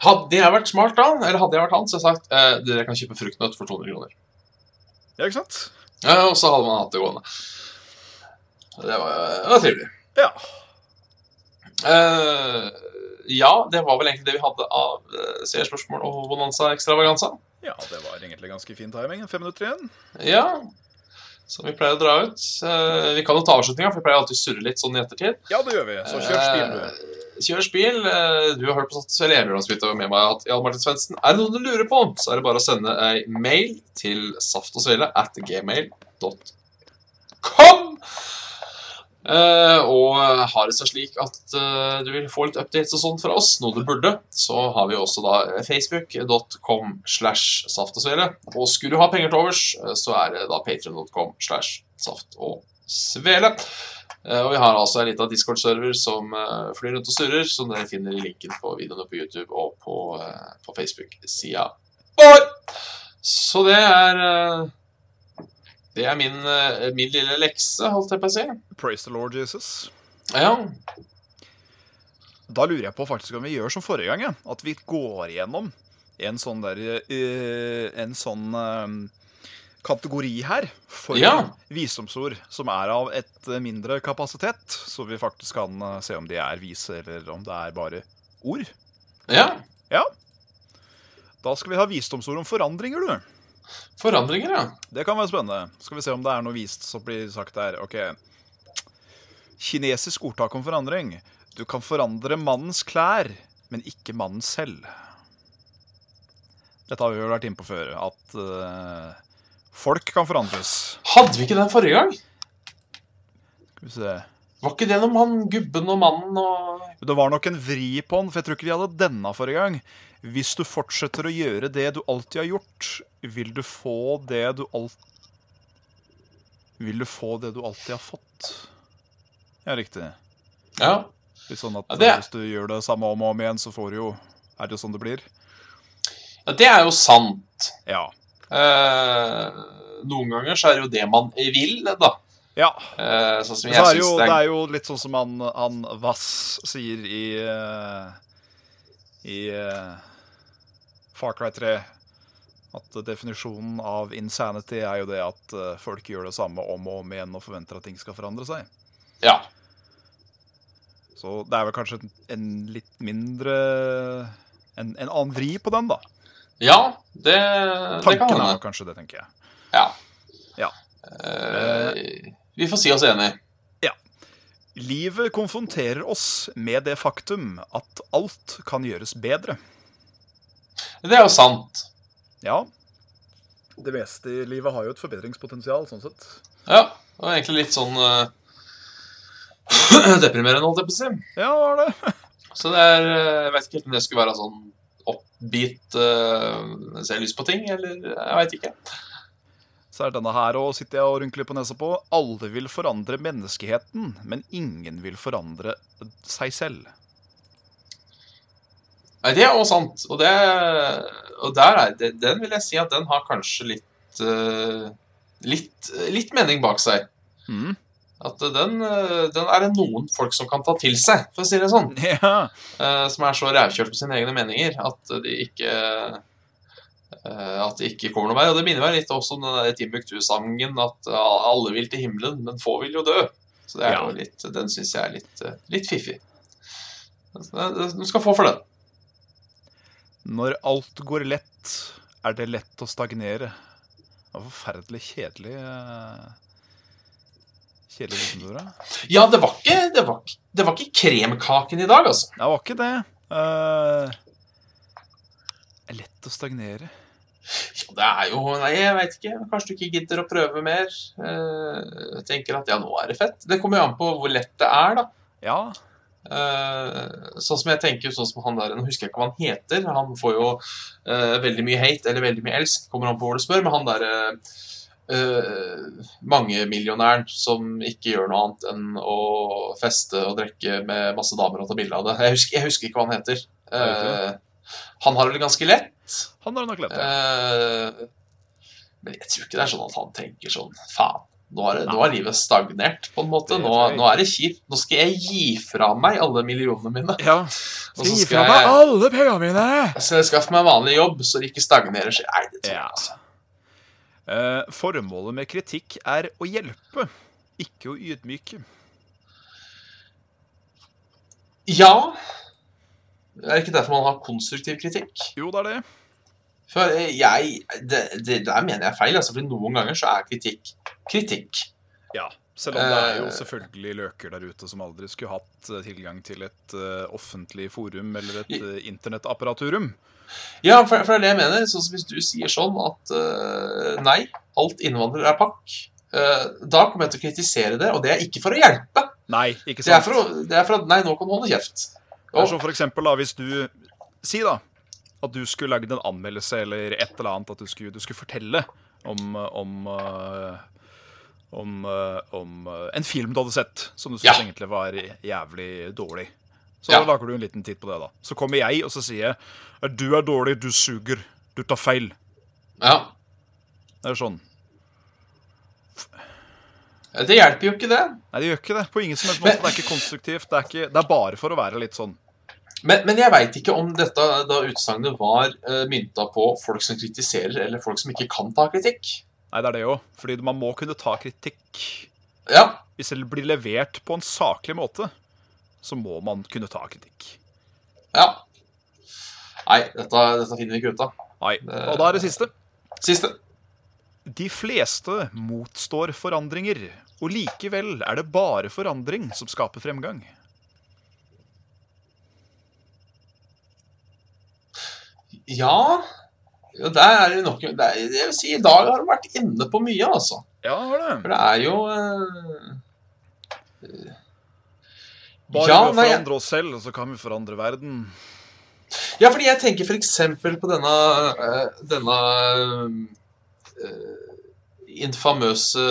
Hadde jeg vært smart da, eller hadde jeg vært han, så hadde jeg sagt eh, dere kan kjøpe fruktnøtt for 200 kroner. Ja, ikke sant? Ja, og så hadde man hatt det gående. Det var, det var trivelig. Ja. Eh, ja, det var vel egentlig det vi hadde av eh, seerspørsmål og bonanza ekstravaganza. ja, det var egentlig ganske fin timing. Fem minutter igjen. Ja, som vi pleier å dra ut. Eh, vi kan jo ta avslutninga, for vi pleier alltid å surre litt sånn i ettertid. Ja, det gjør vi. Så kjør stil, du. Eh, Kjør spil. Eh, Du har hørt på Satt Svele Bjørnarsbytte og med meg at Jan Martin Svendsen. Er det noe du lurer på, så er det bare å sende ei mail til saftogsvele at gmail.com. Eh, og har det seg slik at eh, du vil få litt updates og sånt fra oss, noe du burde, så har vi også da facebook.com slash saftogsvele. Og skulle du ha penger til overs, så er det da patreon.com slash saft og svele. Eh, Og vi har altså en liten Discord-server som eh, flyr rundt og surrer, som dere finner i linken på videoene på YouTube og på, eh, på Facebook-sida vår. Så det er Det er min, min lille lekse, holdt jeg på å si. Praise the Lord Jesus. Ja. Da lurer jeg på faktisk om vi gjør som forrige gang. ja. At vi går igjennom en sånn der En sånn kategori her for Ja. visdomsord som er av et mindre kapasitet. Så vi faktisk kan eh, se om de er vise, eller om det er bare ord. ja. Ja. Da skal vi ha visdomsord om forandringer, du. Forandringer, ja. Det kan være spennende. Skal vi se om det er noe vist som blir sagt der. Ok. Kinesisk ordtak om forandring. Du kan forandre mannens klær, men ikke mannen selv. Dette har vi jo vært inne på før, at eh, folk kan forandres. Hadde vi ikke den forrige gang? Skal vi se. Var ikke det med han gubben og mannen og Det var nok en vri på den, for jeg tror ikke vi hadde denne forrige gang. Hvis du fortsetter å gjøre det du alltid har gjort, vil du få det du alt... Vil du få det du alltid har fått? Ja, riktig. Ja. Litt sånn at Ja, det- hvis du gjør det samme om og om igjen, så får du jo Er det jo sånn det blir? ja det er jo sant. Ja. Eh, noen ganger så er det jo det man vil, da. Ja. Eh, sånn så er det, jo, det det er er jo litt sånn som han, han Vass sier i eh, I Far Cry 3. At definisjonen av insanity er jo det at folk gjør det samme om og om igjen og forventer at ting skal forandre seg. Ja. Så det er vel kanskje en, en litt mindre en, en annen vri på den, da. Ja, det, det kan Tanken er hende. kanskje det, tenker jeg. Ja. Ja. Uh, vi får si oss enig. Livet konfronterer oss med det faktum at alt kan gjøres bedre. Det er jo sant. Ja. Det meste i livet har jo et forbedringspotensial, sånn sett. Ja. Det var egentlig litt sånn uh, deprimerende, holdt jeg på å si. Ja, det var det. Så det er eh, Jeg vet ikke helt om det skulle være sånn oppbit uh, Ser lyst på ting, eller jeg veit ikke. Så er denne her òg, sitter jeg og rynkler på nesa på. Alle vil forandre menneskeheten, men ingen vil forandre seg selv. Nei, det er også sant. Og, det, og der er det, den vil jeg si at den har kanskje litt uh, litt, litt mening bak seg. Mm. At den, eh, den er det noen folk som kan ta til seg, for å si det sånn. Ja. Uh, som er så rævkjørt på sine egne meninger at de ikke uh, At de ikke kommer noen vei. Og det minner meg litt også om den Timbuktu-sangen at alle vil til himmelen, men få vil jo dø. Så det er Ja. jo litt, den syns jeg er litt, litt fiffig. Du skal få for den. Når alt går lett, er det lett å stagnere. Det var forferdelig kjedelig eh, Kjedelig liksom, Dora. Ja, det var ikke, det var, det var ikke kremkaken i dag, altså. Det var ikke det. Uh, det er lett å stagnere. Ja, det er jo Nei, jeg veit ikke. Kanskje du ikke gidder å prøve mer. Uh, Jeg tenker at ja, nå er det fett. Det kommer jo an på hvor lett det er, da. Ja. Uh, sånn som jeg tenker sånn som han der, Nå husker jeg ikke hva han heter. Han får jo uh, veldig mye hate eller veldig mye elsk, kommer an på hvor du spør. Men han derre uh, mangemillionæren som ikke gjør noe annet enn å feste og drikke med masse damer og ta bilde av det. Jeg husker, jeg husker ikke hva han heter. Uh, Eh, han har det ganske lett. Han har nok lett, ja. Uh, men jeg tror ikke det er sånn at han tenker sånn Faen, nå er, nå er livet stagnert, på en måte. Nå, nå er det kjipt. Nå skal jeg gi fra meg alle millionene mine. ja. Skal gi fra meg alle pengene mine! skal jeg skaffe meg vanlig jobb, så det ikke stagnerer Så, Nei, det tror jeg altså. Eh, formålet med kritikk er å hjelpe, ikke å ydmyke. Ja. Det Er ikke derfor man har konstruktiv kritikk? Jo, det er det. For eh, jeg det, det Der mener jeg feil. Altså, for noen ganger så er kritikk kritikk. Ja, selv om det er jo Eh. selvfølgelig løker der ute som aldri skulle hatt eh, tilgang til et eh, offentlig forum eller et uh, internettapparaturrum. Ja, for, for det er det jeg mener. Sånn Hvis du sier sånn at uh, nei, alt innvandrer er pakk, uh, da kommer jeg til å kritisere det, og det er ikke for å hjelpe. Nei, ikke Det er sant? for, å, det er for at nei, nå kan du holde kjeft. Og, som for eksempel da, hvis du Si da at du skulle lagd en anmeldelse eller et eller annet, at du skulle, du skulle fortelle om om, eh, om, eh, om eh, en film du hadde sett som du syntes Ja. egentlig var jævlig dårlig. Så Ja. lager du en liten titt på det, da. Så kommer jeg, og så sier jeg du er dårlig, du suger, du tar feil. ja. Det er sånn Det hjelper jo ikke, det. Nei, det gjør ikke det. På ingen som helst Men- Det er ikke konstruktivt. Det er, ikke, det er bare for å være litt sånn Men, men jeg veit ikke om dette da utsagnet var uh, mynta på folk som kritiserer, eller folk som ikke kan ta kritikk. Nei, det er det jo. Fordi man må kunne ta kritikk. Ja, Hvis det blir levert på en saklig måte, så må man kunne ta kritikk. ja. Nei, dette, dette finner vi ikke ut av. Nei. Og da er det siste. Siste. De fleste motstår forandringer, og likevel er det bare forandring som skaper fremgang. Ja Der er det nok det er, Jeg vil si i dag har du vært inne på mye, altså. Ja, har det. For det er jo uh, Bare Ja, vi forandre oss selv, så kan vi forandre verden. Ja, fordi jeg tenker eksempel på denne, uh, denne uh, infamøse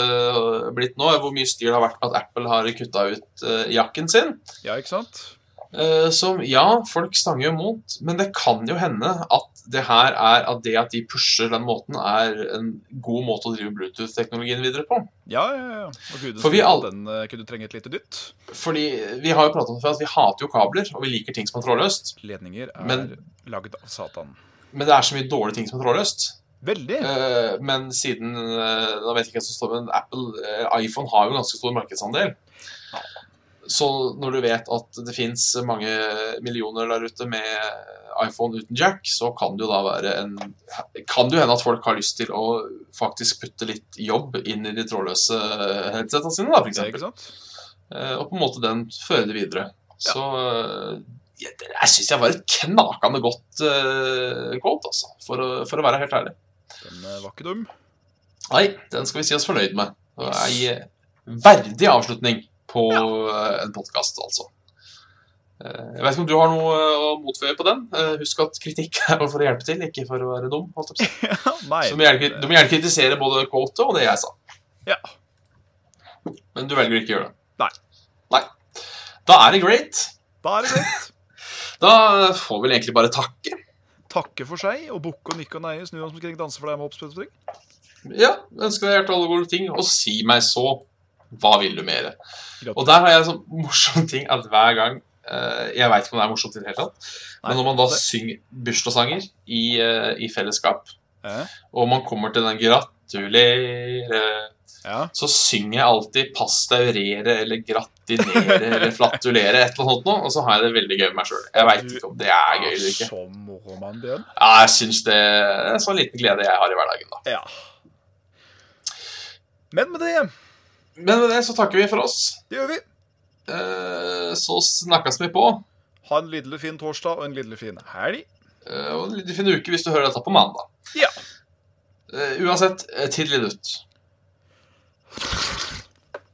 blitt nå, hvor mye styr det har vært med at Apple har kutta ut jakken sin. Ja, ikke sant? Eh, Som, ja, folk stanger jo mot, men det kan jo hende at det her er at det at de pusher den måten, er en god måte å drive Bluetooth-teknologien videre på. Ja, ja, ja. Og gud, For vi all- den eh, kunne trenge et lite dytt. Fordi vi har jo pratet om det før at vi hater jo kabler, og vi liker ting som er trådløst. Ledninger er Men- laget av Satan. Men det er så mye dårlige ting som er trådløst. Veldig. Uh, men siden uh, Da vet jeg ikke hva som står, men Apple, uh, iPhone har jo ganske stor markedsandel. Så når du vet at det fins mange millioner der ute med iPhone uten jack, så kan det jo da være en Kan det jo hende at folk har lyst til å faktisk putte litt jobb inn i de trådløse headsetene sine, da, f.eks. Eh, Og på en måte den føre det videre. Så eh, jeg, jeg syns jeg var et knakende godt eh, quote, altså. For å, for å være helt ærlig. Den var ikke dum. Nei, den skal vi si oss fornøyd med. Det er ei verdig avslutning på ja. en podkast, altså. Eh, Jeg vet ikke om du har noe eh, å motføye på den. Eh, Husk at kritikk er for å hjelpe til, ikke for å være dum. holdt. Ja, nei. Så du må gjerne, du må gjerne kritisere både quotet og det jeg sa. Ja. Men du velger ikke å gjøre det. Nei. Nei. Da er det great. Da er det greit. Da får vi vel egentlig bare takke. Takke for seg og bukke og nikke og neie, snu oss omkring, danse for deg med oppspillspring. Ja, ønsker deg hjertelig alle gode ting, og si meg så hva vil du mer? Og der har jeg en sånn morsom ting at hver gang eh, Jeg veit ikke om det er morsomt i det hele tatt, men når man da synger bursdagssanger i, eh, i fellesskap, Eh, og man kommer til den 'gratulere', Ja. så synger jeg alltid 'pastaurere' eller 'gratinere' eller 'flatulere', et eller annet noe, og så har jeg det veldig gøy med meg sjøl. Jeg veit ikke om det er gøy eller ikke. Bjørn. Ja, jeg syns det er en sånn liten glede jeg har i hverdagen, da. Ja. Men med det, Men med det så takker vi for oss. det gjør vi. Eh, Så snakkes vi på. Ha en lidderlig fin torsdag og en lidderlig fin helg. Eh, Og en lydelig fin uke hvis du hører dette på mandag. Ja. Eh, Uansett, eh, tidlig ut.